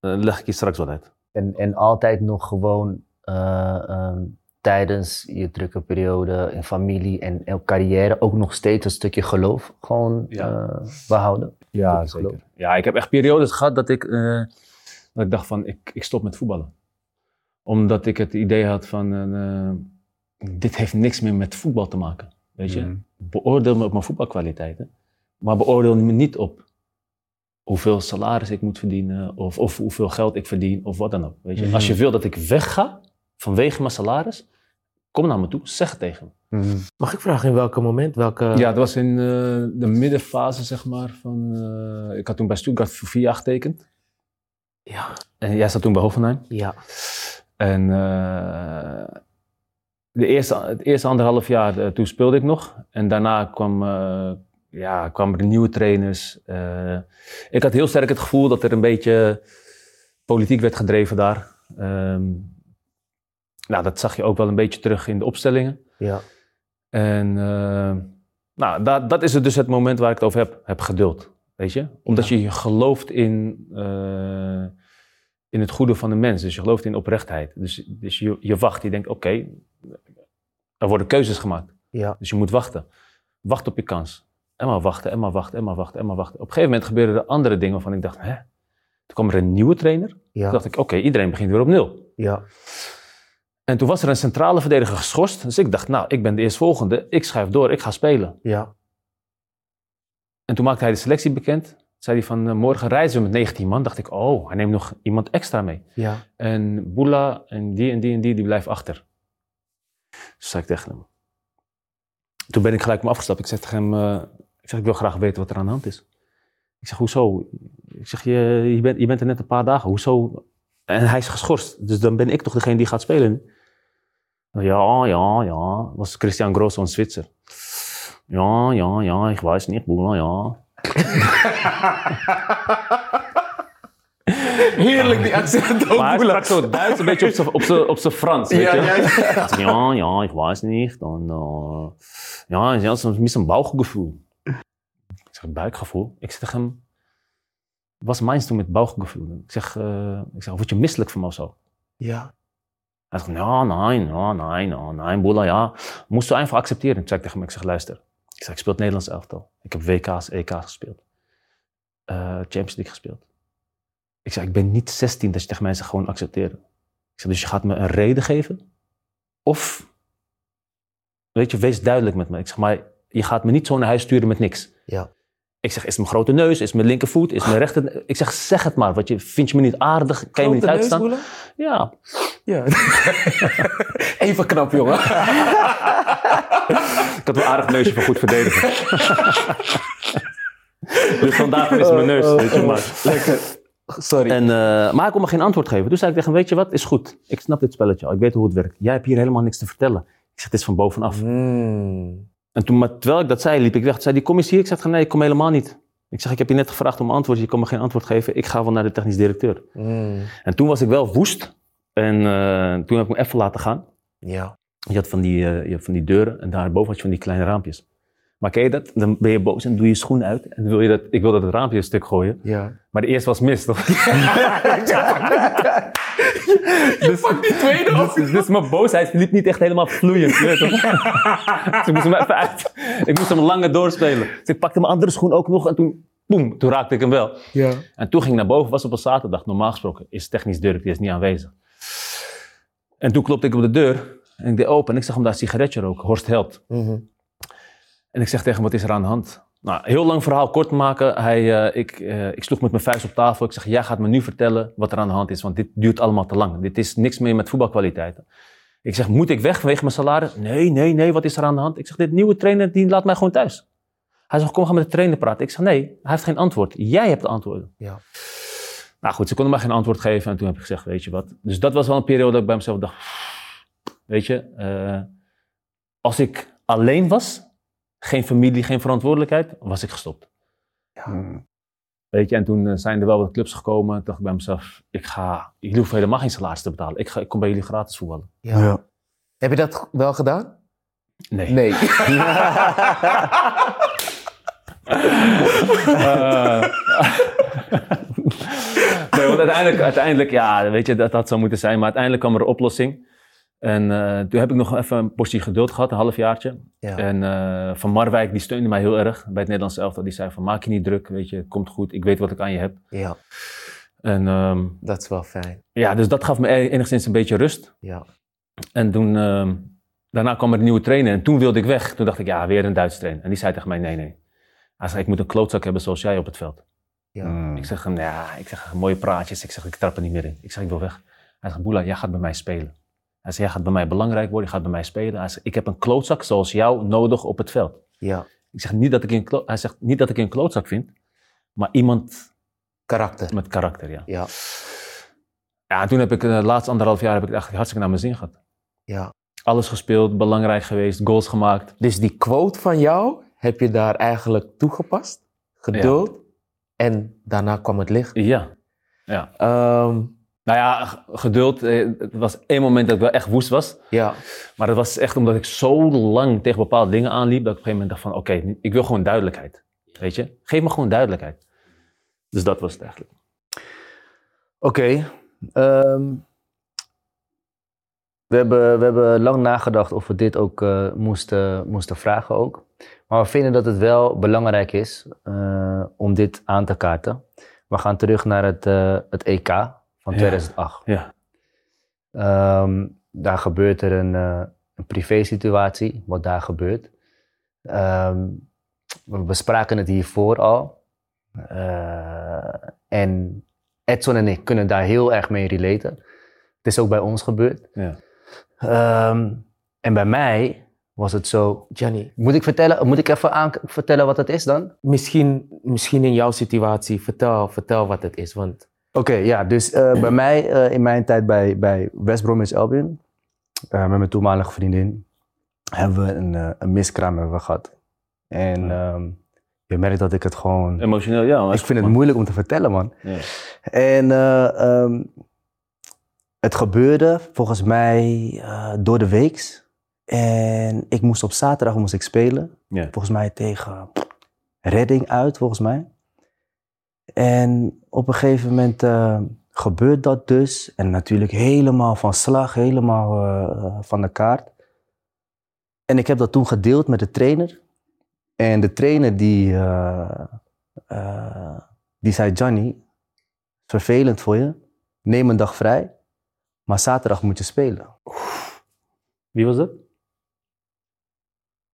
Eh, leg ik je straks wat uit. En, en altijd nog gewoon eh, ehm, tijdens je drukke periode in familie en en carrière ook nog steeds een stukje geloof gewoon Ja. eh, behouden. Ja, Dat geloof Ja, ik heb echt periodes gehad dat ik, eh, dat ik dacht van, ik, ik stop met voetballen. Omdat ik het idee had van, eh, dit heeft niks meer met voetbal te maken. Weet je? Mhm. Beoordeel me op mijn voetbalkwaliteiten, maar beoordeel me niet op hoeveel salaris ik moet verdienen of, of hoeveel geld ik verdien of wat dan ook. Weet je? Mhm. Als je wil dat ik wegga vanwege mijn salaris, kom naar me toe, zeg het tegen me. Mhm. Mag ik vragen in welk moment? Welke... Ja, dat was in eh, de middenfase, zeg maar. Van, eh, ik had toen bij Stuttgart voor vier jaar getekend. Ja. En jij zat toen bij Hoffenheim. Ja. En eh, de eerste, het eerste anderhalf jaar, eh, toen speelde ik nog. En daarna kwam, eh, ja, kwamen er nieuwe trainers. Eh, ik had heel sterk het gevoel dat er een beetje politiek werd gedreven daar. Ehm, nou, dat zag je ook wel een beetje terug in de opstellingen. Ja. En nou, dat, dat is het dus het moment waar ik het over heb. Heb geduld, weet je? Omdat Ja. je gelooft in, in het goede van de mens. Dus je gelooft in oprechtheid. Dus, dus je, je wacht, je denkt, oké, er worden keuzes gemaakt. Ja. Dus je moet wachten. Wacht op je kans. En maar wachten, en maar wachten, en maar wachten, en maar wachten. Op een gegeven moment gebeurden er andere dingen waarvan ik dacht, hè? Toen kwam er een nieuwe trainer. Toen dacht ik, oké, iedereen begint weer op nul. Ja. En toen was er een centrale verdediger geschorst. Dus ik dacht, nou, ik ben de eerstvolgende. Ik schuif door, ik ga spelen. Ja. En toen maakte hij de selectie bekend. Zei hij van, eh, morgen reizen we met 19 man. Dacht ik, oh, hij neemt nog iemand extra mee. Ja. En Boela en die en die en die, die blijft achter. Dus zei ik tegen hem. Toen ben ik gelijk me afgestapt. Ik zeg tegen hem, eh, ik zeg, ik wil graag weten wat er aan de hand is. Ik zeg, hoezo? Ik zeg, je, je, bent, je bent er net een paar dagen. Hoezo? En hij is geschorst. Dus dan ben ik toch degene die gaat spelen. Ja, ja, ja. Was Christian Grosso, een Zwitser. Ja, ja, ja, ik weet niet, Boela, ja. Heerlijk die accent ook. Maar hij sprak zo Duits, een beetje op zijn- op op Frans, weet Ja, je. ja, ja. Ja, ja, ik weiß niet. Dan, uh, ja, ja, het is een buikgevoel. Ik zeg, buikgevoel? Ik zeg tegen hem, was mijn toen met buikgevoel? Ik zeg, eh, ik zeg, word je misselijk van me of zo? Ja. Hij zegt, ja, nee, ja, nee, ja, nee, Boela, ja. Moest je einfach accepteren. Toen zei ik tegen hem, ik zeg, luister. Ik zeg, ik speel het Nederlands elftal. Ik heb WK's, EK's gespeeld. Eh, Champions League gespeeld. Ik zeg, ik ben niet 16 dat je tegen mij zegt, gewoon accepteren. Ik zeg, dus je gaat me een reden geven? Of, weet je, wees duidelijk met me. Ik zeg, maar je gaat me niet zo naar huis sturen met niks. Ja. Ik zeg, is mijn grote neus? Is mijn linkervoet? Is mijn rechter? Ik zeg, zeg het maar. Wat je, vind je me niet aardig? Kan je me niet uitstaan? Ja, Ja. Even knap, jongen. Ik had een aardig neusje voor goed verdedigen. dus vandaag is mijn neus. weet je, maar. Lekker. Sorry. En, eh, maar hij kon me geen antwoord geven. Toen zei ik tegen hem, weet je wat, is goed. Ik snap dit spelletje al. Ik weet hoe het werkt. Jij hebt hier helemaal niks te vertellen. Ik zeg, het is van bovenaf. Mm. En toen, maar terwijl ik dat zei, liep ik weg. Toen zei die kom eens hier. Ik zeg, nee, ik kom helemaal niet. Ik zeg, ik heb je net gevraagd om een antwoord. Je kon me geen antwoord geven. Ik ga wel naar de technisch directeur. Mm. En toen was ik wel woest. En eh, toen heb ik me even laten gaan. Ja. Je had van die, eh, je had van die deuren en daarboven had je van die kleine raampjes. Maar je dat? Dan ben je boos en doe je je schoen uit. En wil je dat, ik wil dat het raampje een stuk gooien. Ja. Maar de eerste was mis, toch? Dus pak die tweede op. Dus, dus mijn boosheid liep niet echt helemaal vloeiend. je dus ik moest hem even uit. Ik moest hem langer doorspelen. Dus ik pakte mijn andere schoen ook nog en toen, boem, toen raakte ik hem wel. Ja. En toen ging ik naar boven, was op een zaterdag. Normaal gesproken is technisch Dirk, die is niet aanwezig. En toen klopte ik op de deur en ik deed open en ik zag hem daar een sigaretje roken, Horst Held. Mhm. En ik zeg tegen hem, wat is er aan de hand? Nou, heel lang verhaal kort maken. Hij, eh, ik, eh, ik sloeg met mijn vuist op tafel. Ik zeg, jij gaat me nu vertellen wat er aan de hand is, want dit duurt allemaal te lang. Dit is niks meer met voetbalkwaliteiten. Ik zeg, moet ik weg vanwege mijn salaris? Nee, nee, nee, wat is er aan de hand? Ik zeg, dit nieuwe trainer, die laat mij gewoon thuis. Hij zegt, kom, gaan met de trainer praten. Ik zeg, nee, hij heeft geen antwoord. Jij hebt de antwoorden. Ja. Nou goed, ze konden mij geen antwoord geven. En toen heb ik gezegd, weet je wat. Dus dat was wel een periode dat ik bij mezelf dacht, weet je, eh, als ik alleen was, geen familie, geen verantwoordelijkheid, was ik gestopt. Hmm. Weet je, en toen eh, zijn er wel wat clubs gekomen. Toen dacht ik bij mezelf, ik ga, jullie hoeven helemaal geen salaris te betalen. Ik, ga, ik kom bij jullie gratis voetballen. Ja. Heb je dat want gedaan? Nee. Nee. Eh, nee, want uiteindelijk, uiteindelijk, ja, weet je, dat had zo moeten zijn. Maar uiteindelijk kwam er een oplossing. En eh, toen heb ik nog even een portie geduld gehad, een halfjaartje. Ja. En eh, Van Marwijk, die steunde mij heel erg bij het Nederlands elftal. Die zei van, maak je niet druk, weet je, het komt goed. Ik weet wat ik aan je heb. ja, En ehm, dat is wel fijn. ja, dus dat gaf me e- enigszins een beetje rust. Ja. En toen, ehm, daarna kwam er een nieuwe trainer en toen wilde ik weg. Toen dacht ik, ja, weer een Duits trainer. En die zei tegen mij, nee, nee. Hij zei, ik moet een klootzak hebben zoals jij op het veld. Ja. Hmm. Ik zeg hem, ja, ik zeg, mooie praatjes. Ik zeg, ik trap er niet meer in. Ik zeg, ik wil weg. Hij zegt, Boela, jij gaat bij mij spelen. Hij zegt, jij gaat bij mij belangrijk worden, je gaat bij mij spelen. Hij zegt, ik heb een klootzak zoals jou nodig op het veld. ja. Ik zeg, niet dat ik een hij zegt, niet dat ik een klootzak vind, maar iemand Karakter. met karakter, ja. Ja. Ja, en toen heb ik, eh, de laatste anderhalf jaar heb ik het eigenlijk hartstikke naar mijn zin gehad. ja. Alles gespeeld, belangrijk geweest, goals gemaakt. Dus die quote van jou heb je daar eigenlijk toegepast. Geduld. En daarna kwam het licht. Ja. ja. Ehm, Nou ja, geduld. eh, Het was één moment dat ik wel echt woest was. ja. Maar dat was echt omdat ik zo lang tegen bepaalde dingen aanliep. Dat ik op een gegeven moment dacht van, oké, ik wil gewoon duidelijkheid. Weet je? Geef me gewoon duidelijkheid. Dus dat was het eigenlijk. Oké. ehm, we, hebben, we hebben lang nagedacht of we dit ook eh, moesten, moesten vragen ook. Maar we vinden dat het wel belangrijk is eh, om dit aan te kaarten. We gaan terug naar het, eh, het EK van Ja. 2008. Ja. Ehm, daar gebeurt er een, eh een privé situatie, wat daar gebeurt. Ehm, we bespraken het hiervoor al. Eh, en Edson en ik kunnen daar heel erg mee relaten. Het is ook bij ons gebeurd. Ja. Ehm, en bij mij was het zo. Gianni, Moet ik, vertellen, moet ik even aan, vertellen wat het is dan? misschien, misschien in jouw situatie, vertel, vertel wat het is. Want Oké, ja, dus eh, bij mij, eh, in mijn tijd bij, bij West Bromwich Albion, eh, met mijn toenmalige vriendin, hebben we een, eh, een miskraam hebben we gehad. En Ja. ehm, Je merkt dat ik het gewoon... Emotioneel, ja. maar Ik vind het moeilijk om te vertellen, man. Ja. En eh, ehm, het gebeurde volgens mij eh, door de weeks. En ik moest op zaterdag moest ik spelen. Ja. Volgens mij tegen Redding uit, volgens mij. En op een gegeven moment eh, gebeurt dat dus. En natuurlijk helemaal van slag, helemaal eh, van de kaart. En ik heb dat toen gedeeld met de trainer. En de trainer die, eh, eh, die zei, Johnny, vervelend voor je. Neem een dag vrij, maar zaterdag moet je spelen. Wie was dat?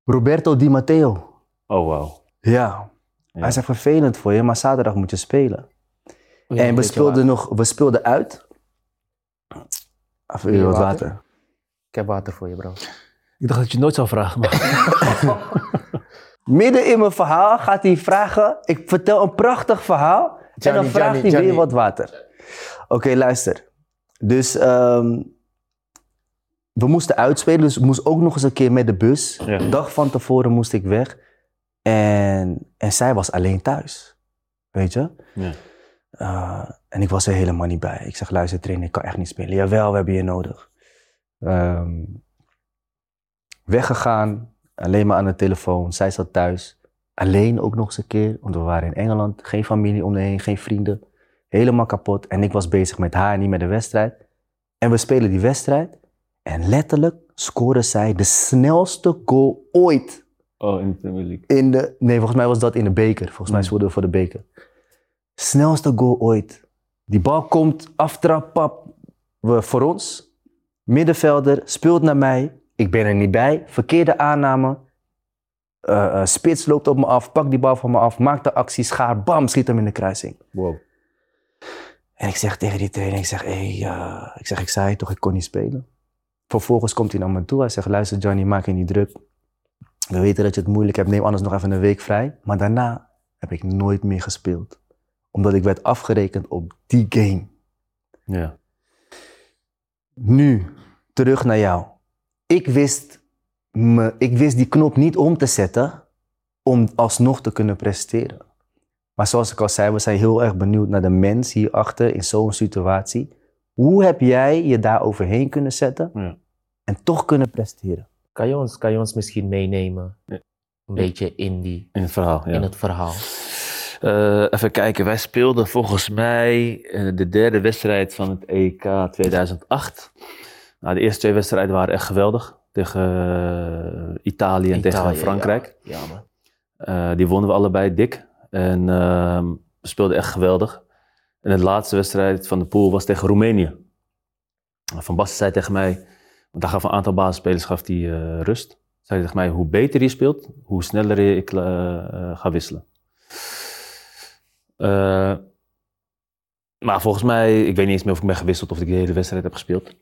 Roberto Di Matteo. Oh, wauw. Ja. Ja. Hij zei vervelend voor je, maar zaterdag moet je spelen. Ja, en we speelden, nog, we speelden uit. Even Wil je wat water? water. Ik heb water voor je, bro. Ik dacht dat je het nooit zou vragen, maar... Midden in mijn verhaal gaat hij vragen. Ik vertel een prachtig verhaal. en dan vraagt hij weer wat water. Oké, luister. Dus ehm, we moesten uitspelen. Dus ik moest ook nog eens een keer met de bus. Ja. De dag van tevoren moest ik weg. En, en zij was alleen thuis. Weet je? Ja. Uh, en ik was er helemaal niet bij. Ik zeg, luister trainer, ik kan echt niet spelen. Jawel, we hebben je nodig. Ehm, weggegaan, alleen maar aan de telefoon. Zij zat thuis. Alleen ook nog eens een keer, want we waren in Engeland. Geen familie om me heen, geen vrienden. Helemaal kapot. En ik was bezig met haar, niet met de wedstrijd. En we spelen die wedstrijd. En letterlijk scoorde zij de snelste goal ooit. Oh, in de Premier League. In de, nee, volgens mij was dat in de beker. Volgens mij Hmm. speelden we voor de beker. Snelste goal ooit. Die bal komt, aftrap, pap, we, voor ons. Middenvelder, speelt naar mij. Ik ben er niet bij. Verkeerde aanname. Eh, eh, spits loopt op me af, pakt die bal van me af, maakt de actie, schaar, bam, schiet hem in de kruising. Wow. En ik zeg tegen die trainer, ik zeg, hey, eh, ik zeg, ik zei toch, ik kon niet spelen. Vervolgens komt hij naar me toe, hij zegt, luister Johnny, maak je niet druk. We weten dat je het moeilijk hebt, neem anders nog even een week vrij. Maar daarna heb ik nooit meer gespeeld. Omdat ik werd afgerekend op die game. Ja. Nu, terug naar jou. Ik wist, me, ik wist die knop niet om te zetten om alsnog te kunnen presteren. Maar zoals ik al zei, we zijn heel erg benieuwd naar de mens hierachter in zo'n situatie. Hoe heb jij je daar overheen kunnen zetten Ja. en toch kunnen presteren? Kan je ons, kan je ons misschien meenemen? Ja. Een beetje in, die, In het verhaal, ja. in het verhaal. Eh, even kijken, wij speelden volgens mij eh, de derde wedstrijd van het EK 2008. Nou, de eerste twee wedstrijden waren echt geweldig. Tegen eh, Italië en Italië, tegen Frankrijk. Ja, man. Eh, die wonnen we allebei dik. En ehm, we speelden echt geweldig. En de laatste wedstrijd van de pool was tegen Roemenië. Van Basten zei tegen mij, want daar gaf een aantal basisspelers gaf die, eh, rust. Zei tegen mij, hoe beter je speelt, hoe sneller ik eh, eh, ga wisselen. Maar volgens mij, ik weet niet eens meer of ik ben gewisseld of ik de hele wedstrijd heb gespeeld.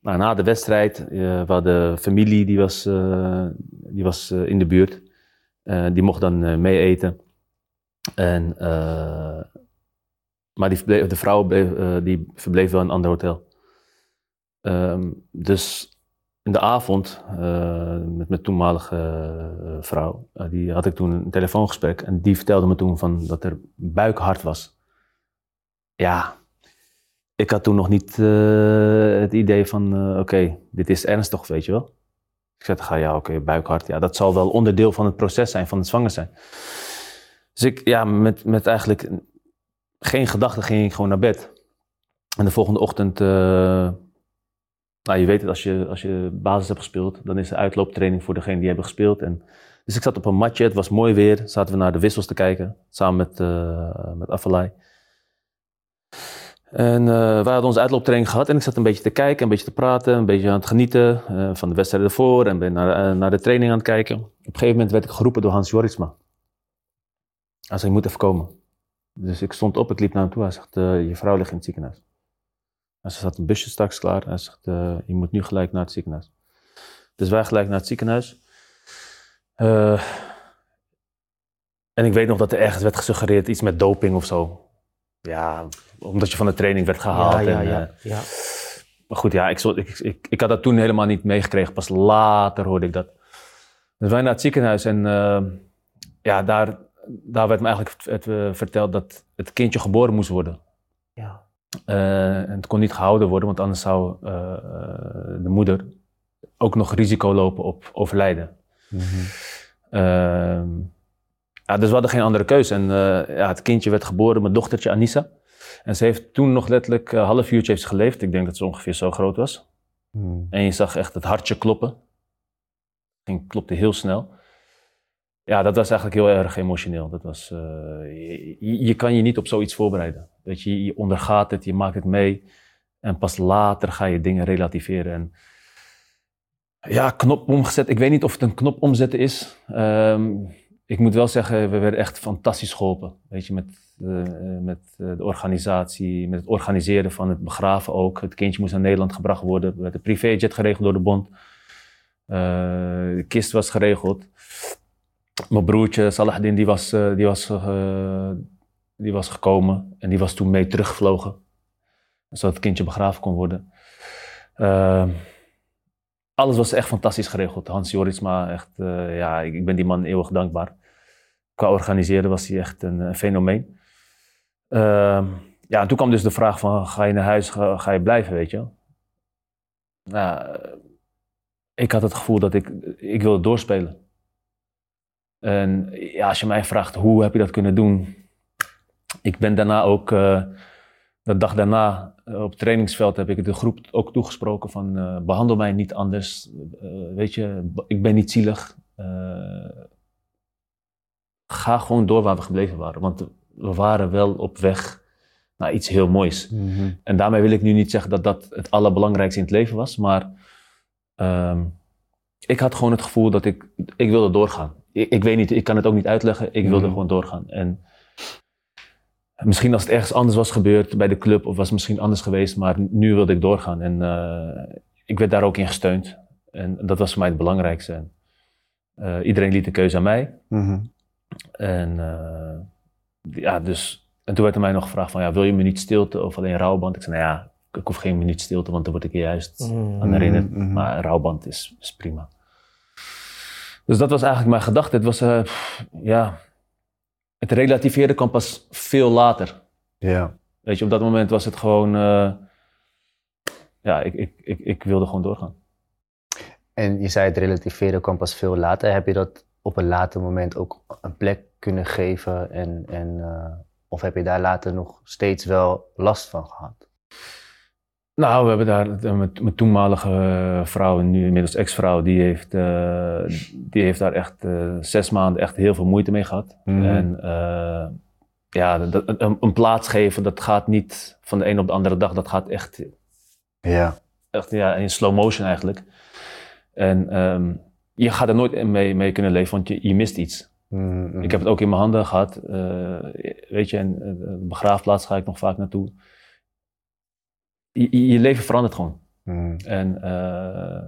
Nou, na de wedstrijd, we hadden familie die was, die was in de buurt. Die mocht dan mee eten. En, maar die de vrouw bleef, die verbleef wel in een ander hotel. Ehm, dus in de avond eh, met mijn toenmalige eh, vrouw, eh, die had ik toen een telefoongesprek. En die vertelde me toen van dat er buikhard was. Ja, ik had toen nog niet het idee van, oké, dit is ernstig, weet je wel. Ik zei haar, ja, oké, buikhard. Ja, dat zal wel onderdeel van het proces zijn, van het zwanger zijn. Dus ik, ja, met, met eigenlijk geen gedachten ging ik gewoon naar bed. En de volgende ochtend, nou, je weet het, als je, als je basis hebt gespeeld, dan is er uitlooptraining voor degene die hebben gespeeld. En, dus ik zat op een matje, het was mooi weer, zaten we naar de wissels te kijken, samen met, uh, met Affelay. En uh, wij hadden onze uitlooptraining gehad en ik zat een beetje te kijken, een beetje te praten, een beetje aan het genieten uh, van de wedstrijd ervoor en ben naar, naar de training aan het kijken. Op een gegeven moment werd ik geroepen door Hans Jorisma. Hij zei, je moet even komen. Dus ik stond op, ik liep naar hem toe. Hij zegt, je vrouw ligt in het ziekenhuis. En ze zat een busje straks klaar. Hij zegt, uh, je moet nu gelijk naar het ziekenhuis. Dus wij gelijk naar het ziekenhuis. Uh, en ik weet nog dat er ergens werd gesuggereerd iets met doping of zo. Ja, omdat je van de training werd gehaald. Ja, ja, en, ja, ja. Maar goed, ja, ik, ik, ik, ik, had dat toen helemaal niet meegekregen. Pas later hoorde ik dat. Dus wij naar het ziekenhuis en uh, ja, daar, daar werd me eigenlijk het, eh, verteld dat het kindje geboren moest worden. Ja. En het kon niet gehouden worden, want anders zou eh, eh, de moeder ook nog risico lopen op overlijden. Mhm. Ehm, ja, dus we hadden geen andere keuze. En ja, het kindje werd geboren, mijn dochtertje Anissa. En ze heeft toen nog letterlijk een half uurtje heeft geleefd. Ik denk dat ze ongeveer zo groot was. Mhm. En je zag echt het hartje kloppen. Ging, klopte heel snel. Ja, dat was eigenlijk heel erg emotioneel. Dat was, eh, je, kan je niet op zoiets voorbereiden. Weet je, je ondergaat het, je maakt het mee. En pas later ga je dingen relativeren. En ja, knop omgezet. Ik weet niet of het een knop omzetten is. Ehm, ik moet wel zeggen, we werden echt fantastisch geholpen. Weet je, met, eh, met eh, de organisatie, met het organiseren van het begraven ook. Het kindje moest naar Nederland gebracht worden. Er werd een privéjet geregeld door de bond. De kist was geregeld. Mijn broertje Salahdin, die was, eh, die, was, eh, die was gekomen. En die was toen mee teruggevlogen. Zodat het kindje begraven kon worden. Ehm, alles was echt fantastisch geregeld. Hans Jorisma, echt, eh, ja, ik, ben die man eeuwig dankbaar. Qua organiseren was hij echt een, eh, fenomeen. Ehm, ja, en toen kwam dus de vraag van, ga je naar huis, ga, je blijven, weet je? Nou, ik had het gevoel dat ik, ik wilde doorspelen. En ja, als je mij vraagt, hoe heb je dat kunnen doen? Ik ben daarna ook, eh, de dag daarna, eh, op het trainingsveld heb ik de groep ook toegesproken van, eh, behandel mij niet anders. Weet je, ik ben niet zielig. Ga gewoon door waar we gebleven waren. Want we waren wel op weg naar iets heel moois. Mhm. En daarmee wil ik nu niet zeggen dat dat het allerbelangrijkste in het leven was, maar ehm, ik had gewoon het gevoel dat ik, ik wilde doorgaan. Ik, ik weet niet, ik kan het ook niet uitleggen, ik wilde Mhm. gewoon doorgaan. En misschien als het ergens anders was gebeurd bij de club of was het misschien anders geweest, maar nu wilde ik doorgaan. En eh, ik werd daar ook in gesteund. En dat was voor mij het belangrijkste. En, eh, iedereen liet de keuze aan mij. Mhm. En eh, ja, dus. En toen werd er mij nog gevraagd van, ja, wil je me niet stilte of alleen rouwband? Ik zei, nou ja, ik hoef geen minuut stilte, want dan word ik er juist Mm. aan herinnerd. Mhm, mhm. Maar rouwband is, is prima. Dus dat was eigenlijk mijn gedachte. Het was, pff, ja, het relativeren kwam pas veel later. Ja. Weet je, op dat moment was het gewoon, eh, ja, ik, ik, ik, ik wilde gewoon doorgaan. En je zei het relativeren kwam pas veel later. Heb je dat op een later moment ook een plek kunnen geven? En, en, eh, of heb je daar later nog steeds wel last van gehad? Nou, we hebben daar met mijn toenmalige eh, vrouw nu inmiddels ex-vrouw, die heeft, eh, die heeft daar echt eh, zes maanden echt heel veel moeite mee gehad. Mhm. En ja, dat, een, een plaats geven, dat gaat niet van de een op de andere dag. Dat gaat echt, Ja. echt ja, in slow motion eigenlijk. En ehm, je gaat er nooit mee, mee kunnen leven, want je, je mist iets. Mhm. Ik heb het ook in mijn handen gehad. eh, weet je, en de begraafplaats ga ik nog vaak naartoe. Je, je- leven verandert gewoon. Mhm. En eh,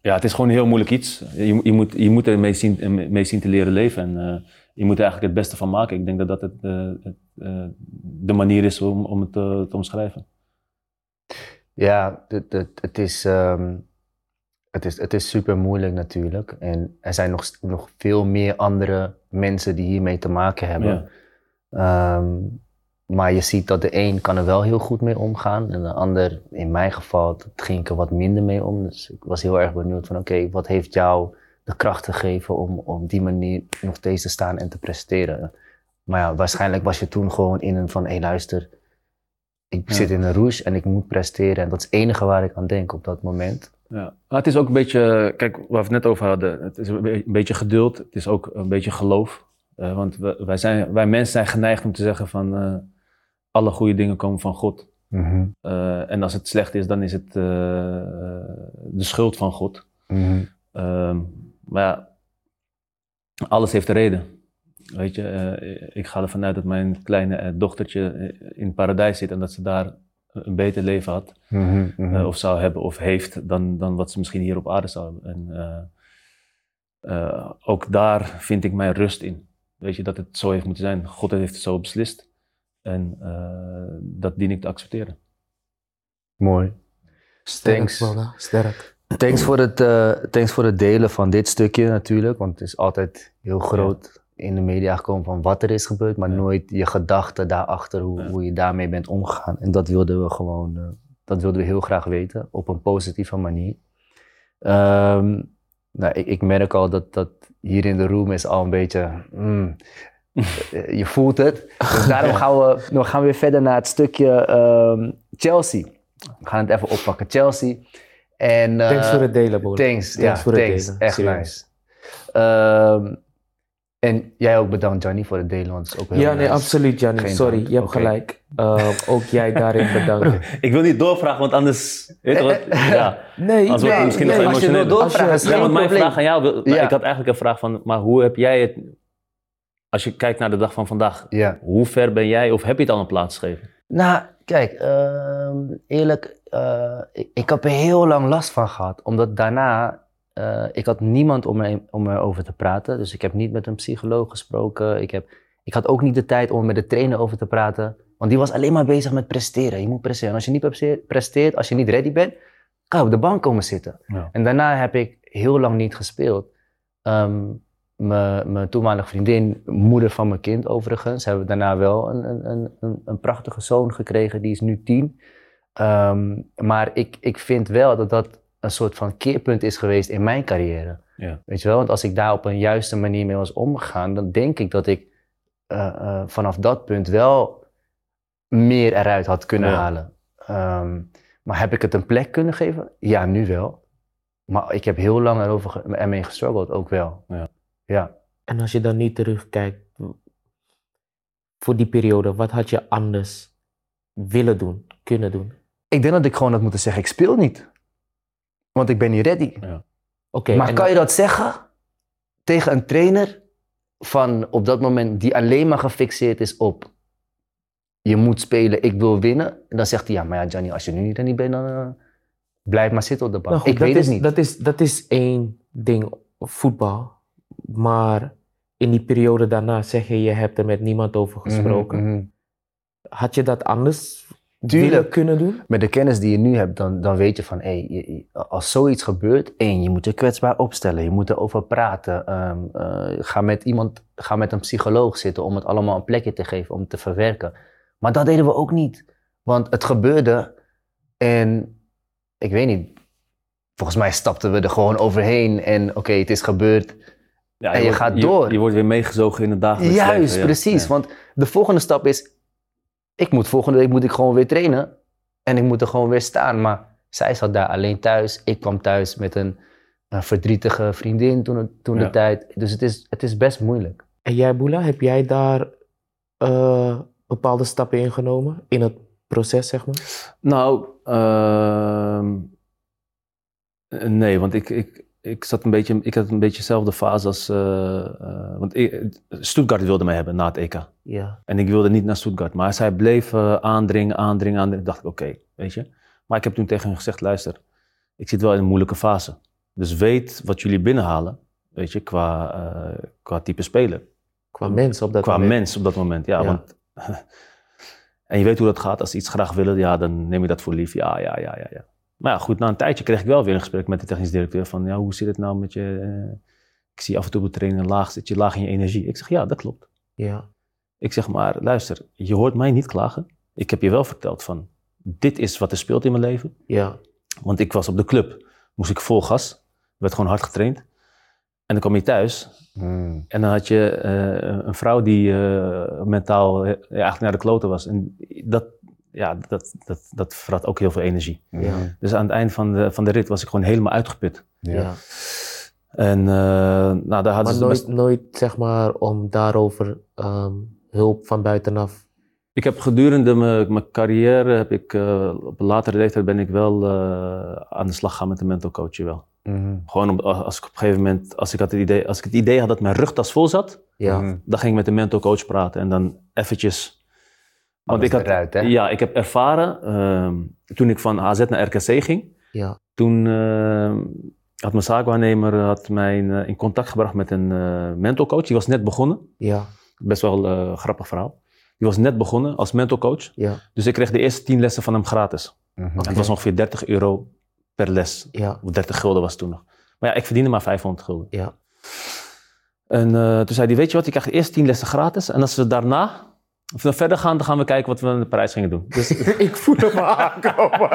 ja, het is gewoon een heel moeilijk iets. Je, je, moet, je moet er mee zien, mee zien te leren leven. En eh, je moet er eigenlijk het beste van maken. Ik denk dat dat het, eh, het, de manier is om, om het te, te omschrijven. Ja, het, het, het, is, ehm, het, is, het is super moeilijk natuurlijk. En er zijn nog, nog veel meer andere mensen die hiermee te maken hebben. Ja. Ehm, maar je ziet dat de een kan er wel heel goed mee omgaan. En de ander, in mijn geval, dat ging ik er wat minder mee om. Dus ik was heel erg benieuwd van oké, wat heeft jou de kracht gegeven om op die manier nog steeds te staan en te presteren? Maar ja, waarschijnlijk was je toen gewoon in een van hé luister, ik Ja. zit in een rouge en ik moet presteren. En dat is het enige waar ik aan denk op dat moment. Ja. Maar het is ook een beetje, kijk, waar we het net over hadden. Het is een be- een beetje geduld. Het is ook een beetje geloof. Eh, want we- wij, zijn, wij mensen zijn geneigd om te zeggen van eh, alle goede dingen komen van God. Mhm, Eh, en als het slecht is, dan is het eh, de schuld van God. mhm, Ehm, maar ja, alles heeft een reden. Weet je, eh, ik ga ervan uit dat mijn kleine dochtertje in het paradijs zit en dat ze daar een beter leven had, mhm, of zou hebben, of heeft, dan, dan wat ze misschien hier op aarde zou hebben. En ook daar vind ik mijn rust in. Weet je, dat het zo heeft moeten zijn. God heeft het zo beslist. En eh, dat dien ik te accepteren. Mooi. Sterk, Thanks. Sterk. Thanks voor, het, eh, thanks voor het delen van dit stukje natuurlijk. Want het is altijd heel groot in de media gekomen van wat er is gebeurd. Maar nooit je gedachten daarachter, hoe, Ja. hoe je daarmee bent omgegaan. En dat wilden we gewoon, eh, dat wilden we heel graag weten. Op een positieve manier. Ehm, nou, ik, ik merk al dat, dat hier in de room is al een beetje... mm, eh, je voelt het. Dus daarom gaan we, dan gaan we weer verder naar het stukje ehm, Chelsea. We gaan het even oppakken. Chelsea. En, eh, Thanks voor het delen, Bola. Thanks, ja, Thanks voor het thanks. delen, Echt serieus. nice. Ehm, en jij ook bedankt, Johnny, voor het delen, want het is ook heel Ja, nee, absoluut. Geen Sorry, dank. je hebt gelijk. Uh, ook jij daarin bedankt. Ik wil niet doorvragen, want anders... Weet je wat? Ja. Nee, Als nee, misschien nee, nog als je wil doorvragen, Als is je- Ja, geen want mijn probleem. vraag aan jou... Ik had eigenlijk een vraag van... Maar hoe heb jij het... Als je kijkt naar de dag van vandaag. Ja. Hoe ver ben jij of heb je het al een plaats gegeven? Nou, kijk, ehm, eerlijk, eh, ik, ik heb er heel lang last van gehad. Omdat daarna, eh, ik had niemand om, me, om erover te praten. Dus ik heb niet met een psycholoog gesproken. Ik, heb, ik had ook niet de tijd om er met de trainer over te praten. Want die was alleen maar bezig met presteren. Je moet presteren. En als je niet presteert- als je niet ready bent, kan je op de bank komen zitten. Ja. En daarna heb ik heel lang niet gespeeld. Ehm, mijn toenmalige vriendin, moeder van mijn kind overigens, hebben daarna wel een, een, een- een, prachtige zoon gekregen, die is nu tien. Ehm, maar ik, ik vind wel dat dat een soort van keerpunt is geweest in mijn carrière. Ja. Weet je wel, want als ik daar op een juiste manier mee was omgegaan, dan denk ik dat ik eh, eh, vanaf dat punt wel meer eruit had kunnen Ja. halen. Ehm, maar heb ik het een plek kunnen geven? Ja, nu wel. Maar ik heb heel lang erover ermee gestruggeld, ook wel. Ja. Ja. En als je dan niet terugkijkt voor die periode, wat had je anders willen doen, kunnen doen? Ik denk dat ik gewoon had moeten zeggen, ik speel niet. Want ik ben niet ready. Oké, maar kan je dat zeggen tegen een trainer van op dat moment die alleen maar gefixeerd is op je moet spelen, ik wil winnen. En dan zegt hij, ja, maar ja, Gianni, als je nu niet ready bent, dan eh, blijf maar zitten op de bank. Nou goed, ik weet is, het niet. Dat is, dat is één ding, voetbal. Maar in die periode daarna zeg je, je hebt er met niemand over gesproken. Mhm, mhm. Had je dat anders Tuurlijk. willen kunnen doen? Met de kennis die je nu hebt, dan, dan weet je van, je- je- als zoiets gebeurt, één, je moet je kwetsbaar opstellen, je moet erover praten. ehm, eh, ga met iemand, ga met een psycholoog zitten om het allemaal een plekje te geven, om het te verwerken. Maar dat deden we ook niet. Want het gebeurde en ik weet niet, volgens mij stapten we er gewoon overheen en oké, het is gebeurd. Ja, En je wordt- gaat door. Je, wordt weer meegezogen in het dagelijks Juist, leven, ja. precies. Ja. Want de volgende stap is, ik moet volgende week moet ik gewoon weer trainen. En ik moet er gewoon weer staan. Maar zij zat daar alleen thuis. Ik kwam thuis met een, een verdrietige vriendin toen, toen Ja. de tijd. Dus het is, het is best moeilijk. En jij, Boela, heb jij daar eh, bepaalde stappen in genomen? In het proces, zeg maar? Nou, ehm, eh, nee, want ik, ik, ik, zat een beetje, ik had een beetje dezelfde fase als... eh, want ik, Stuttgart wilde mij hebben na het EK. Ja. En ik wilde niet naar Stuttgart. Maar zij bleef eh, aandringen, aandringen, aandringen. dacht ik, oké, weet je. Maar ik heb toen tegen hen gezegd, luister, ik zit wel in een moeilijke fase. Dus weet wat jullie binnenhalen, weet je, qua, qua type speler. Qua mens op dat qua moment. mens op dat moment, ja. Ja. Want, en je weet hoe dat gaat. Als ze iets graag willen, ja, dan neem je dat voor lief. Ja, ja, ja, ja, ja. Maar ja, goed, na een tijdje kreeg ik wel weer een gesprek met de technisch directeur van, ja, hoe zit het nou met je... eh, ik zie af en toe op de training laag, zit je laag in je energie. Ik zeg, ja, dat klopt. Ja. Ik zeg maar, luister, je hoort mij niet klagen. Ik heb je wel verteld van, dit is wat er speelt in mijn leven. Ja. Want ik was op de club, moest ik vol gas, werd gewoon hard getraind. En dan kwam je thuis en dan had je eh, een vrouw die eh, mentaal eh, eigenlijk naar de kloten was. En dat, ja, dat, dat, dat vrat ook heel veel energie. Ja. Dus aan het eind van de, van de rit was ik gewoon helemaal uitgeput. Ja. En eh, nou, daar hadden Maar ze nooit, best- nooit, zeg maar, om daarover ehm, hulp van buitenaf. Ik heb gedurende mijn, mijn carrière, heb ik, eh, op een latere leeftijd ben ik wel eh, aan de slag gaan met een mental coach, wel. Mhm. Gewoon om, als ik op een gegeven moment, als ik, had het idee, als ik het idee had dat mijn rugtas vol zat, Ja. Mhm. dan ging ik met de mental coach praten en dan eventjes... Want ik had, eruit, hè? ja, ik heb ervaren, ehm, toen ik van AZ naar RKC ging, Ja. toen ehm, had mijn zaakwaarnemer had mij in, eh, in contact gebracht met een eh mental coach. Die was net begonnen, Ja. best wel eh, een grappig verhaal. Die was net begonnen als mental coach. Ja. Dus ik kreeg de eerste tien lessen van hem gratis. En het was ongeveer 30 euro per les. Ja, 30 gulden was het toen nog. Maar ja, ik verdiende maar 500 gulden. ja. En eh, toen zei hij, weet je wat, je krijgt eerst 10 lessen gratis. En als we daarna, of we verder gaan, dan gaan we kijken wat we in Parijs gingen doen. Dus, ik voel hem aankomen.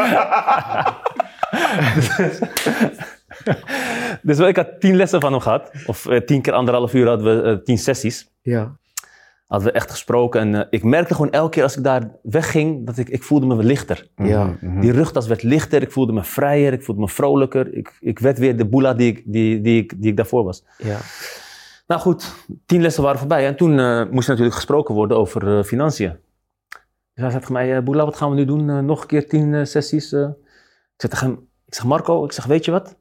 dus ik had 10 lessen van hem gehad. Of eh, 10 keer anderhalf uur hadden we eh, 10 sessies. Ja, Hadden we echt gesproken. En eh, ik merkte gewoon elke keer als ik daar wegging, dat ik, ik voelde me lichter. ja. Mhm. Die rugtas werd lichter, ik voelde me vrijer, ik voelde me vrolijker. Ik, ik werd weer de boela die ik, die, die, ik, die ik daarvoor was. ja. Nou goed, tien lessen waren voorbij. En toen eh, moest natuurlijk gesproken worden over eh, financiën. Dus hij zei tegen mij, eh Boela, wat gaan we nu doen? Nog een keer tien sessies. Ik zeg tegen hem, ik zeg Marco, ik zeg, weet je wat?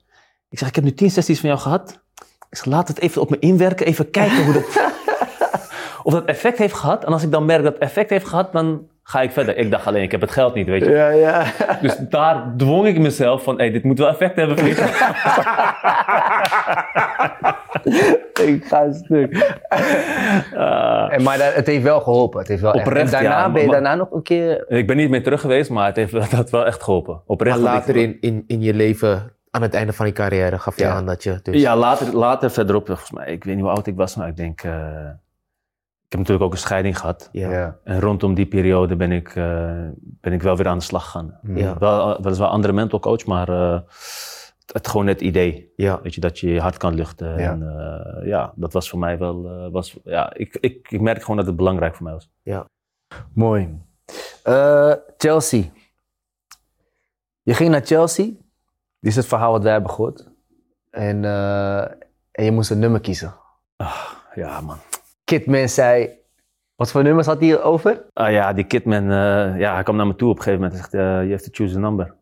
Ik zeg, ik heb nu tien sessies van jou gehad. Ik zeg, laat het even op me inwerken, even kijken hoe dat, of dat effect heeft gehad. En als ik dan merk dat het effect heeft gehad, dan ga ik verder. Ik dacht alleen, ik heb het geld niet, weet je. Ja, ja. Dus daar dwong ik mezelf van, hey, dit moet wel effect hebben, vriend. ik ga stuk. En, maar dat, het heeft wel geholpen. Het heeft wel echt- en daarna ja, ben je daarna nog een keer... Ik ben niet meer terug geweest, maar het heeft dat wel echt geholpen. Oprecht. Maar later in, in, in je leven, aan het einde van je carrière, gaf je Ja. aan dat je dus... Ja, later, later verderop, volgens mij, ik weet niet hoe oud ik was, maar ik denk, eh, heb natuurlijk ook een scheiding gehad. Ja. En rondom die periode ben ik, eh, ben ik wel weer aan de slag gegaan. Ja. Wel, weliswaar andere mental coach, maar eh, het, gewoon het idee. Ja. Weet je, dat je je hart kan luchten. Ja. En eh, ja, dat was voor mij wel, eh, was, ja, ik, ik, ik merk gewoon dat het belangrijk voor mij was. Mooi. Eh, Chelsea. Je ging naar Chelsea. Dit is het verhaal wat wij hebben gehoord. En, eh, en je moest een nummer kiezen. Ja, man. Kidman zei... Wat voor nummers had hij over? Ah ja, die Kidman, eh, ja, hij kwam naar me toe op een gegeven moment en zegt, eh, you have to choose a number.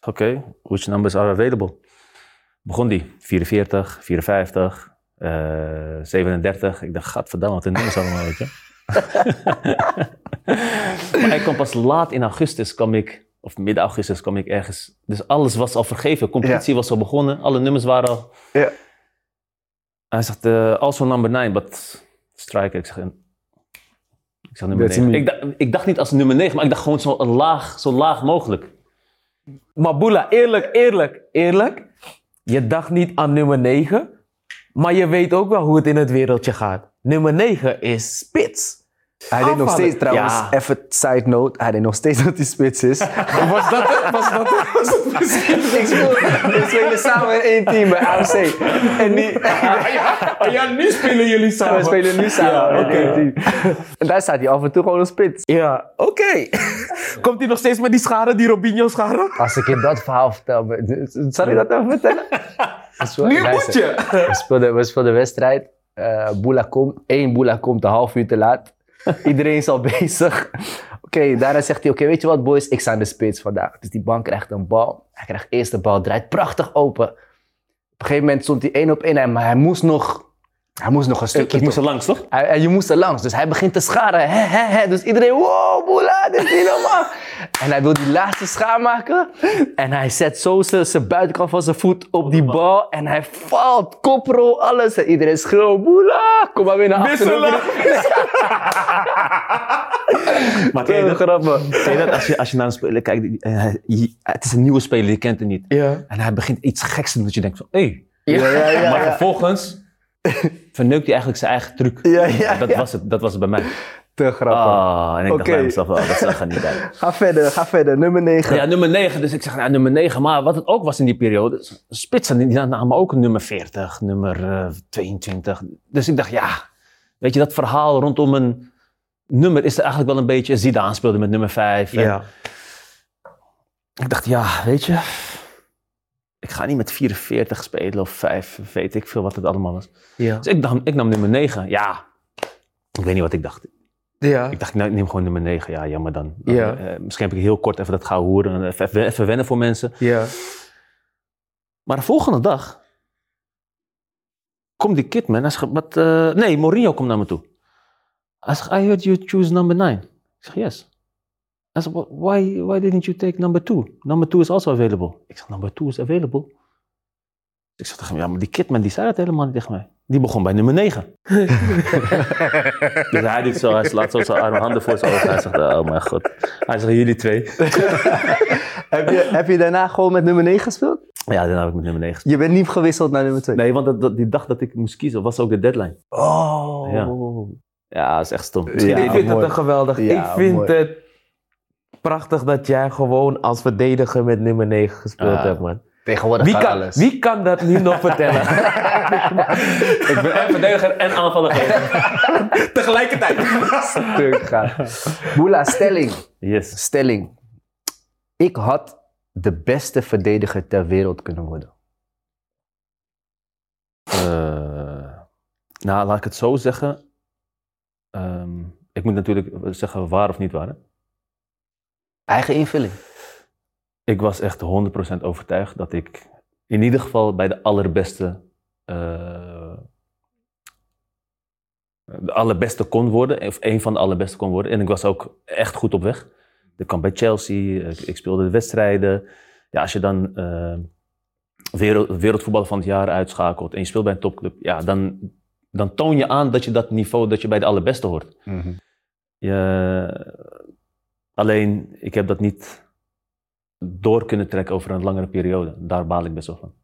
Oké, which numbers are available? Begon die, 44, 54, eh 37. Ik dacht, gadverdamme, wat een nummers allemaal, weet je. maar ik kwam pas laat in augustus, kwam ik, of midden augustus kwam ik ergens. Dus alles was al vergeven, competitie was al begonnen, alle nummers waren al. Ja. Hij zegt, eh, also number 9, but striker. Ik zeg, ik zeg nummer That's 9. me. Ik, dacht- ik dacht niet als nummer 9, maar ik dacht gewoon zo laag, zo laag mogelijk. Maar Boela, eerlijk, eerlijk, eerlijk. Je dacht niet aan nummer 9, maar je weet ook wel hoe het in het wereldje gaat. Nummer 9 is. Hij deed nog steeds trouwens, Ja. even side note, hij deed nog steeds dat hij spits is. Was dat het? Was dat het? Was het misschien? ik speel, we spelen samen in één team bij AFC. En die, Oh ja, nu spelen jullie samen. we spelen nu samen Ja, in oké. één team. En daar staat hij af en toe gewoon een spits. Ja, oké. Komt hij nog steeds met die scharen, die Robinho scharen? Als ik je dat verhaal vertel, zal ik dat even vertellen? Nu moet je. We speelden, we speelden wedstrijd. Eh Boela komt, één Boela komt een half uur te laat. Iedereen is al bezig. Oké, daarna zegt hij, oké, weet je wat boys, ik sta in de spits vandaag. Dus die bank krijgt een bal. Hij krijgt eerst de bal, draait prachtig open. Op een gegeven moment stond hij één op één, maar hij moest nog, hij moest nog een Ik, stukje. ik moest er langs, toch? Hij, hij- je moest er langs, dus hij begint te scharen. Dus iedereen, wow, Boela, dit is niet normaal. En hij wil die laatste schaar maken. En hij zet zo zijn buitenkant van zijn voet op die bal. En hij valt, koprol, alles. En iedereen schreeuwt, Boela, kom maar weer naar achteren. Maar ken je Heel dat, grappig. ken je dat als, je, als je naar een speler kijkt, je- het is een nieuwe speler, je kent hem niet. Ja. En hij begint iets geks te doen, dat je denkt van, hé. Hey. Ja, ja, ja. maar vervolgens verneukt hij eigenlijk zijn eigen truc. Ja, ja, dat, ja. Was het, dat was het bij mij. Te grappig. Ah, en ik dacht Oké. bij mezelf, oh, dat zag er niet uit. Ga verder, ga verder. Nummer 9. Ja, nummer 9. Dus ik zeg, nou, nummer 9. Maar wat het ook was in die periode, spitsen, die namen ook een nummer 40, nummer eh, 22. Dus ik dacht, ja, weet je, dat verhaal rondom een nummer is er eigenlijk wel een beetje... Zidane speelde met nummer 5. en Ja. Ik dacht, ja, weet je, ik ga niet met 44 spelen of 5, weet ik veel wat het allemaal was. Ja. Dus ik nam, ik nam nummer 9. Ja, ik weet niet wat ik dacht. Ja. Ik dacht, ik neem gewoon nummer 9. Ja, jammer dan. Ja. Eh, misschien heb ik heel kort even dat gauw hoeren. Even, even, even wennen voor mensen. Ja. Maar de volgende dag komt die. Hij zegt, wat, eh, nee, Mourinho komt naar me toe. Hij zegt, I heard you choose number 9. Ik zeg, yes. Hij zegt, "Wh- why, why didn't you take number 2? Number 2 is also available. Ik zeg, number 2 is available? Ik zeg tegen hem, ja, maar die kidman die zei dat helemaal niet tegen mij. Die begon bij nummer 9. dus hij doet zo, hij slaat zo zijn arme handen voor zijn ogen. Hij zegt, oh mijn god. Hij zegt, jullie twee. heb, je, heb je daarna gewoon met nummer 9 gespeeld? Ja, daarna heb ik met nummer 9 gespeeld. Je bent niet gewisseld naar nummer 2? Nee, want dat, dat- die dag dat ik moest kiezen was ook de deadline. Oh. Ja. Ja, dat is echt stom. Ja, ik vind mooi. het een geweldig. Ja, ik vind mooi. het prachtig dat jij gewoon als verdediger met nummer 9 gespeeld hebt, man. Tegenwoordig Wie kan alles. wie kan dat nu nog vertellen? ik ben en verdediger en aanvaller. Tegelijkertijd. Stuk gaan. Boela, stelling. Yes. Stelling. Ik had de beste verdediger ter wereld kunnen worden. Eh, nou, laat ik het zo zeggen. Ehm, ik moet natuurlijk zeggen waar of niet waar. hè. Eigen invulling. Ik was echt 100% overtuigd dat ik in ieder geval bij de allerbeste, eh, de allerbeste kon worden, of een van de allerbeste kon worden. En ik was ook echt goed op weg. Ik kwam bij Chelsea, ik, ik speelde de wedstrijden. Ja, als je dan wereld, wereldvoetballer van het jaar uitschakelt en je speelt bij een topclub, ja, dan, dan toon je aan dat je dat niveau, dat je bij de allerbeste hoort. Je, alleen, ik heb dat niet door kunnen trekken over een langere periode. Daar baal ik best wel van.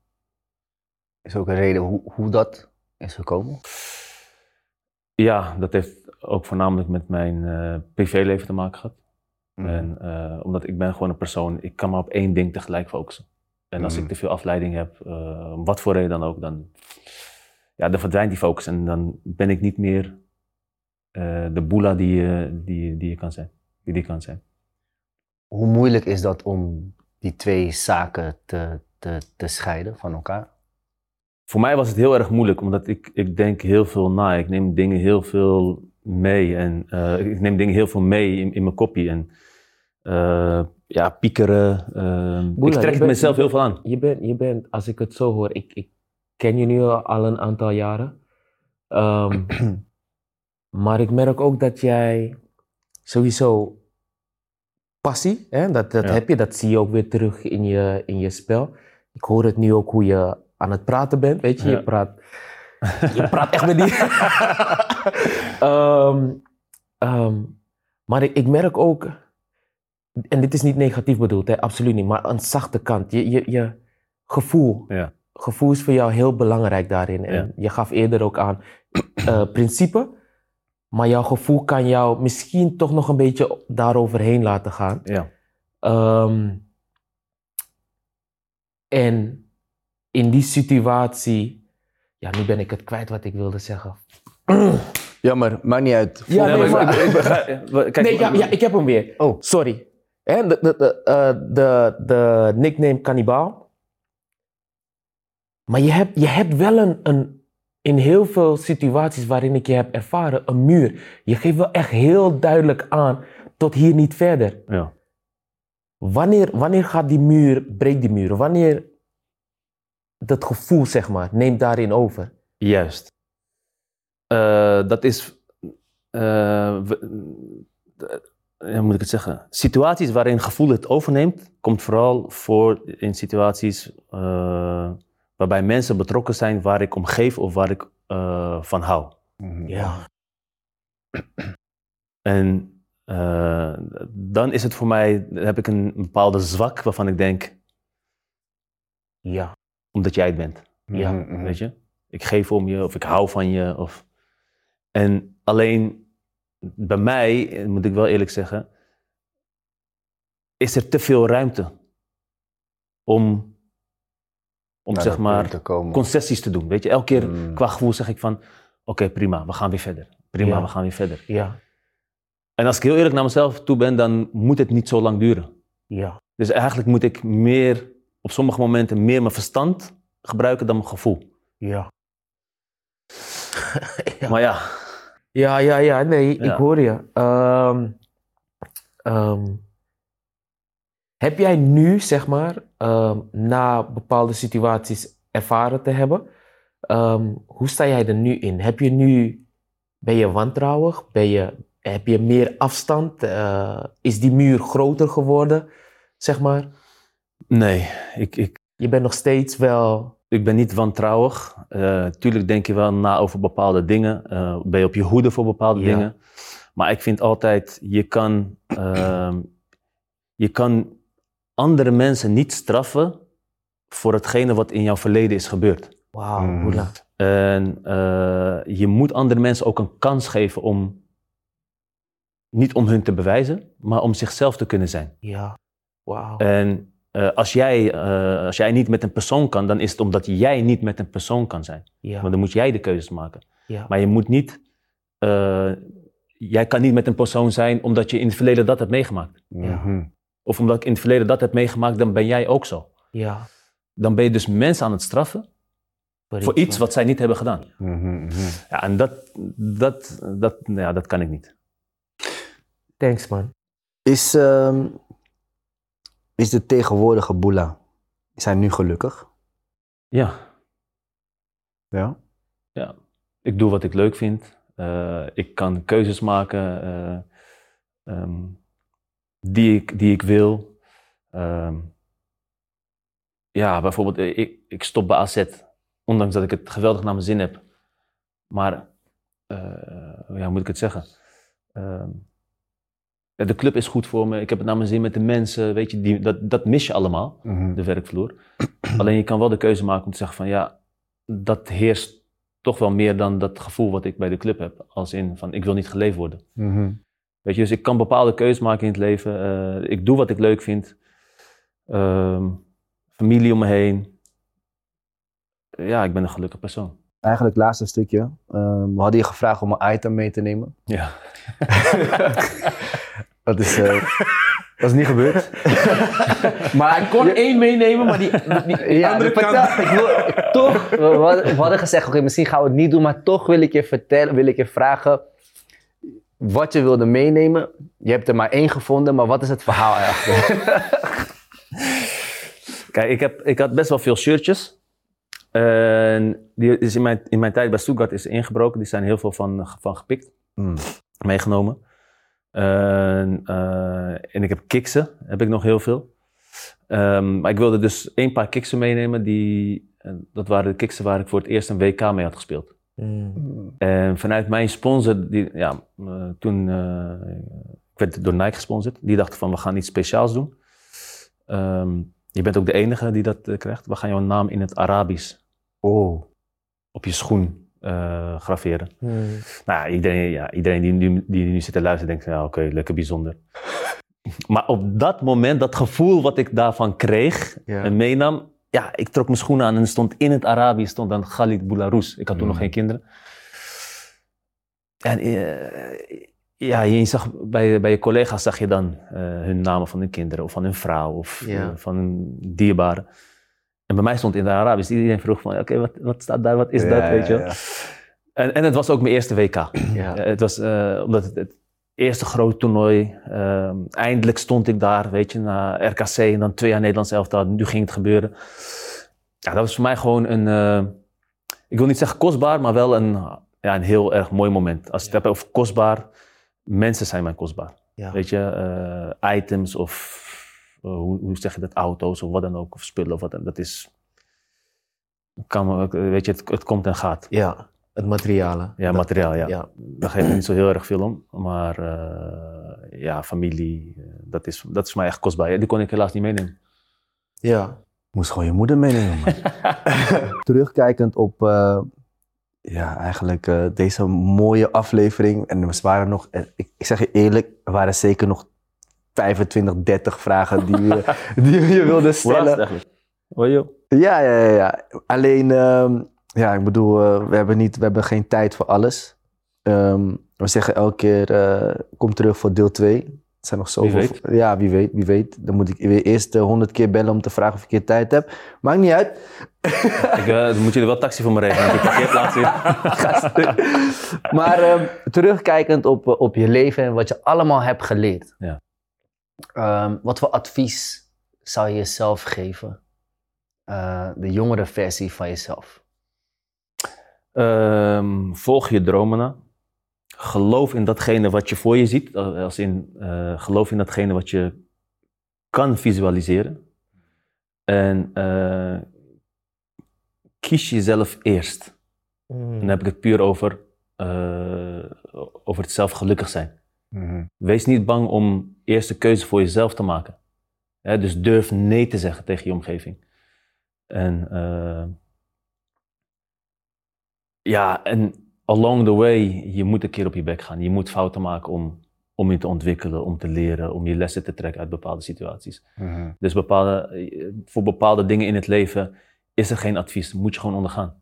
Is ook een reden hoe, hoe dat is gekomen. Ja, dat heeft ook voornamelijk met mijn eh, privéleven te maken gehad. Mhm. En, eh, omdat ik ben gewoon een persoon, ik kan maar op één ding tegelijk focussen. En als Mhm. ik te veel afleiding heb, om wat voor reden dan ook, dan, ja, dan verdwijnt die focus. En dan ben ik niet meer de boela die, je- die, die je kan zijn. Die die kan zijn. Hoe moeilijk is dat om die twee zaken te, te, te scheiden van elkaar? Voor mij was het heel erg moeilijk, omdat ik, ik denk heel veel na. Ik neem dingen heel veel mee. En eh, ik neem dingen heel veel mee in, in mijn kopie. En eh, ja, piekeren. eh, Boela, ik trek het bent- mezelf heel veel aan. Je bent, je bent, als ik het zo hoor, ik, ik ken je nu al- al een aantal jaren. Ehm, maar ik merk ook dat jij sowieso passie, hè, dat, dat Ja. heb je, dat zie je ook weer terug in je, in je spel. Ik hoor het nu ook hoe je aan het praten bent, weet je, Ja. je praat, je praat echt met die... Ehm, ehm, maar ik, ik merk ook, en dit is niet negatief bedoeld, hè, absoluut niet, maar een zachte kant. Je, je, je gevoel. Ja. Gevoel is voor jou heel belangrijk daarin. En je gaf eerder ook aan eh, principe, maar jouw gevoel kan jou misschien toch nog een beetje daaroverheen laten gaan. Ja. Ehm, en in die situatie, ja, nu ben ik het kwijt wat ik wilde zeggen. Jammer, maakt niet uit. Ja, nee, maar ik- maar- ik- ik begrijp- Kijk, nee, ja, ja, ik heb hem weer. Oh. Sorry. Hè, de, de, de, eh, de, de nickname Kannibaal. Maar je hebt, je hebt wel een, een, in heel veel situaties waarin ik je heb ervaren, een muur. Je geeft wel echt heel duidelijk aan, tot hier niet verder. Ja. Wanneer, wanneer gaat die muur, breekt die muur? Wanneer dat gevoel, zeg maar, neemt daarin over? Juist. Eh, dat is. eh, eh, hoe moet ik het zeggen? Situaties waarin gevoel het overneemt, komt vooral voor in situaties waarbij mensen betrokken zijn waar ik om geef of waar ik eh, van hou. Ja. En eh, dan is het voor mij, dan heb ik een bepaalde zwak waarvan ik denk, Ja. omdat jij het bent. Ja, Mhm, mhm. Weet je? Ik geef om je of ik hou van je. Of... En alleen bij mij, moet ik wel eerlijk zeggen, is er te veel ruimte om, om zeg maar te concessies te doen. Weet je, elke keer Mm. qua gevoel zeg ik van, oké prima, we gaan weer verder. Prima, Ja. we gaan weer verder. Ja. En als ik heel eerlijk naar mezelf toe ben, dan moet het niet zo lang duren. Ja. Dus eigenlijk moet ik meer, op sommige momenten, meer mijn verstand gebruiken dan mijn gevoel. Ja. ja. Maar ja, Ja, ja, ja, nee, Ja. ik hoor je. Ehm, ehm, heb jij nu, zeg maar, ehm, na bepaalde situaties ervaren te hebben, ehm, hoe sta jij er nu in? Heb je nu, ben je wantrouwig? Ben je, heb je meer afstand? Eh, is die muur groter geworden, zeg maar? nee, ik, ik, Je bent nog steeds wel ik ben niet wantrouwig. Eh, tuurlijk denk je wel na over bepaalde dingen. Eh, ben je op je hoede voor bepaalde Ja. dingen. Maar ik vind altijd, je kan, ehm, je kan andere mensen niet straffen voor hetgene wat in jouw verleden is gebeurd. Wauw, Mm. Boela. En eh, je moet andere mensen ook een kans geven om, niet om hun te bewijzen, maar om zichzelf te kunnen zijn. Ja. Wauw. En eh, als, jij, eh, als jij niet met een persoon kan, dan is het omdat jij niet met een persoon kan zijn. ja. Want dan moet jij de keuzes maken. ja. Maar je moet niet, eh, jij kan niet met een persoon zijn omdat je in het verleden dat hebt meegemaakt. Mhm. Of omdat ik in het verleden dat heb meegemaakt, dan ben jij ook zo. ja. Dan ben je dus mensen aan het straffen voor iets wat zij niet hebben gedaan. Mhm, mhm. Ja, en dat, dat, dat, ja, dat kan ik niet. Thanks, man. Is, ehm, is de tegenwoordige Boela, is hij nu gelukkig? Ja, Ja. ja. ik doe wat ik leuk vind. Eh, ik kan keuzes maken eh, ehm, die, ik, die ik wil. Ehm, ja, bijvoorbeeld, eh, ik, ik stop bij AZ, ondanks dat ik het geweldig naar mijn zin heb. Maar, eh, ja, hoe moet ik het zeggen? Ehm, ja, de club is goed voor me, ik heb het naar mijn zin met de mensen, weet je, die, dat, dat mis je allemaal. Mhm. de werkvloer. Alleen je kan wel de keuze maken om te zeggen van ja, dat heerst toch wel meer dan dat gevoel wat ik bij de club heb. Als in van ik wil niet geleefd worden. Mhm. Weet je, dus ik kan bepaalde keuzes maken in het leven. Eh, ik doe wat ik leuk vind. Ehm, familie om me heen. Ja, ik ben een gelukkig persoon. Eigenlijk het laatste stukje. Ehm, we hadden je gevraagd om een item mee te nemen. Ja. Dat is, eh, dat is niet gebeurd. maar Hij kon één meenemen, maar die, die Ja, andere vertel- kant... ik wil, ik- toch, we, we hadden, we hadden gezegd, oké, misschien gaan we het niet doen, maar toch wil ik je vertellen, wil ik je vragen wat je wilde meenemen. Je hebt er maar één gevonden, maar wat is het verhaal erachter? Kijk, ik, heb, ik had best wel veel shirtjes. En die is in, mijn, in mijn tijd bij Stuttgart is ingebroken. Die zijn heel veel van, van gepikt. Mm. meegenomen. En, eh, en ik heb kiksen, heb ik nog heel veel. Ehm, maar ik wilde dus een paar kiksen meenemen. Die, eh, dat waren de kiksen waar ik voor het eerst een WK mee had gespeeld. Mm. En vanuit mijn sponsor, die, ja, eh, toen eh, ik werd door Nike gesponsord, die dachten van we gaan iets speciaals doen. Ehm, je bent ook de enige die dat eh, krijgt. We gaan jouw naam in het Arabisch Oh. op je schoen eh, graveren. Mm. Nou, iedereen, ja, iedereen die, nu, die nu zit te luisteren denkt, ja, oké, lekker bijzonder. Maar op dat moment, dat gevoel wat ik daarvan kreeg en meenam, ja, ik trok mijn schoenen aan en stond in het Arabisch stond dan Khalid Boularous. Ik had toen Mm. nog geen kinderen. En eh, ja, je zag bij, bij je collega's zag je dan eh, hun namen van hun kinderen of van hun vrouw of Ja. eh, van hun dierbaren. En bij mij stond in het Arabisch. Iedereen vroeg van, oké, wat, wat staat daar, wat is dat, weet je ja. En, en het was ook mijn eerste WK. Ja. Het was omdat het, het eerste groot toernooi. Uh, eindelijk stond ik daar, weet je, na RKC en dan twee jaar Nederlands elftal. Nu ging het gebeuren. Ja, dat was voor mij gewoon een, uh, ik wil niet zeggen kostbaar, maar wel een, ja, een heel erg mooi moment. Als je het hebt over kostbaar, mensen zijn mij kostbaar. Ja. Weet je, uh, items of hoe, hoe, zeg je dat, auto's of wat dan ook, of spullen of wat dan Dat is, kan, weet je, het, het komt en gaat. Ja, het materialen. Ja, Dat- materiaal, ja. ja. Daar geef ik niet zo heel erg veel om. Maar uh, ja, familie, uh, dat, is, dat is mij echt kostbaar. Ja, die kon ik helaas niet meenemen. Ja. Moest gewoon je moeder meenemen. Terugkijkend op, uh, ja, eigenlijk uh, deze mooie aflevering. En er waren nog, ik, ik zeg je eerlijk, er waren zeker nog 25, 30 vragen die, je, die je wilde stellen. eigenlijk? Oh, joh. Ja, ja, ja, ja. Alleen, um, ja, ik bedoel, uh, we, hebben niet, we hebben geen tijd voor alles. Um, we zeggen elke keer, uh, kom terug voor deel 2. Er zijn nog zoveel. Wie weet. Ja, wie weet, wie weet. Dan moet ik weer eerst honderd keer bellen om te vragen of ik keer tijd heb. Maakt niet uit. ik, uh, dan moet je er wel taxi voor me regelen, want ik maar um, terugkijkend op, op je leven en wat je allemaal hebt geleerd. Ja. Um, wat voor advies zou je jezelf geven? Uh, de jongere versie van jezelf. Um, volg je dromen na. Geloof in datgene wat je voor je ziet. Als in, uh, geloof in datgene wat je kan visualiseren. En uh, kies jezelf eerst. Mm. En dan heb ik het puur over, eh, over het zelf gelukkig zijn. Mhm. Wees niet bang om eerst de keuze voor jezelf te maken. Dus durf nee te zeggen tegen je omgeving. En eh, ja, en along the way, je moet een keer op je bek gaan. Je moet fouten maken om, om je te ontwikkelen, om te leren, om je lessen te trekken uit bepaalde situaties. Mhm. Dus bepaalde, voor bepaalde dingen in het leven is er geen advies. Moet je gewoon ondergaan.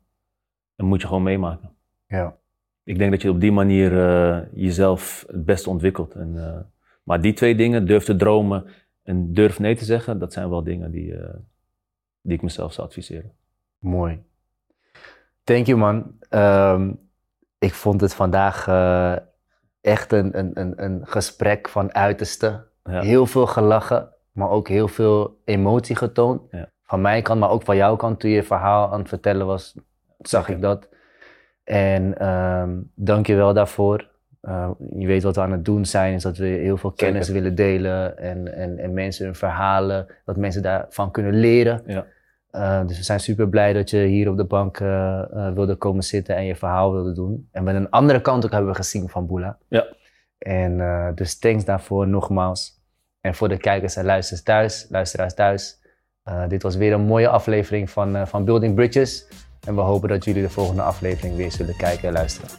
En moet je gewoon meemaken. Ja. Ik denk dat je op die manier eh, jezelf het beste ontwikkelt. En, eh, maar die twee dingen, durf te dromen en durf nee te zeggen, dat zijn wel dingen die, eh, die ik mezelf zou adviseren. Mooi. Thank you, man. Ehm, ik vond het vandaag eh, echt een, een, een, een gesprek van uiterste. Ja. Heel veel gelachen, maar ook heel veel emotie getoond. Ja. Van mijn kant, maar ook van jouw kant. Toen je verhaal aan het vertellen was, zag ik dat. En ehm dank je wel daarvoor. Eh, je weet wat we aan het doen zijn, is dat we heel veel kennis Zeker. willen delen en, en, en mensen hun verhalen, dat mensen daarvan kunnen leren. Ja. Uh, dus we zijn super blij dat je hier op de bank uh, uh, wilde komen zitten en je verhaal wilde doen. En we een andere kant ook hebben gezien van Boela. Ja. En uh, dus thanks daarvoor nogmaals. En voor de kijkers en luisteraars thuis, luisteraars thuis. Uh, dit was weer een mooie aflevering van, uh, van Building Bridges. En we hopen dat jullie de volgende aflevering weer zullen kijken en luisteren.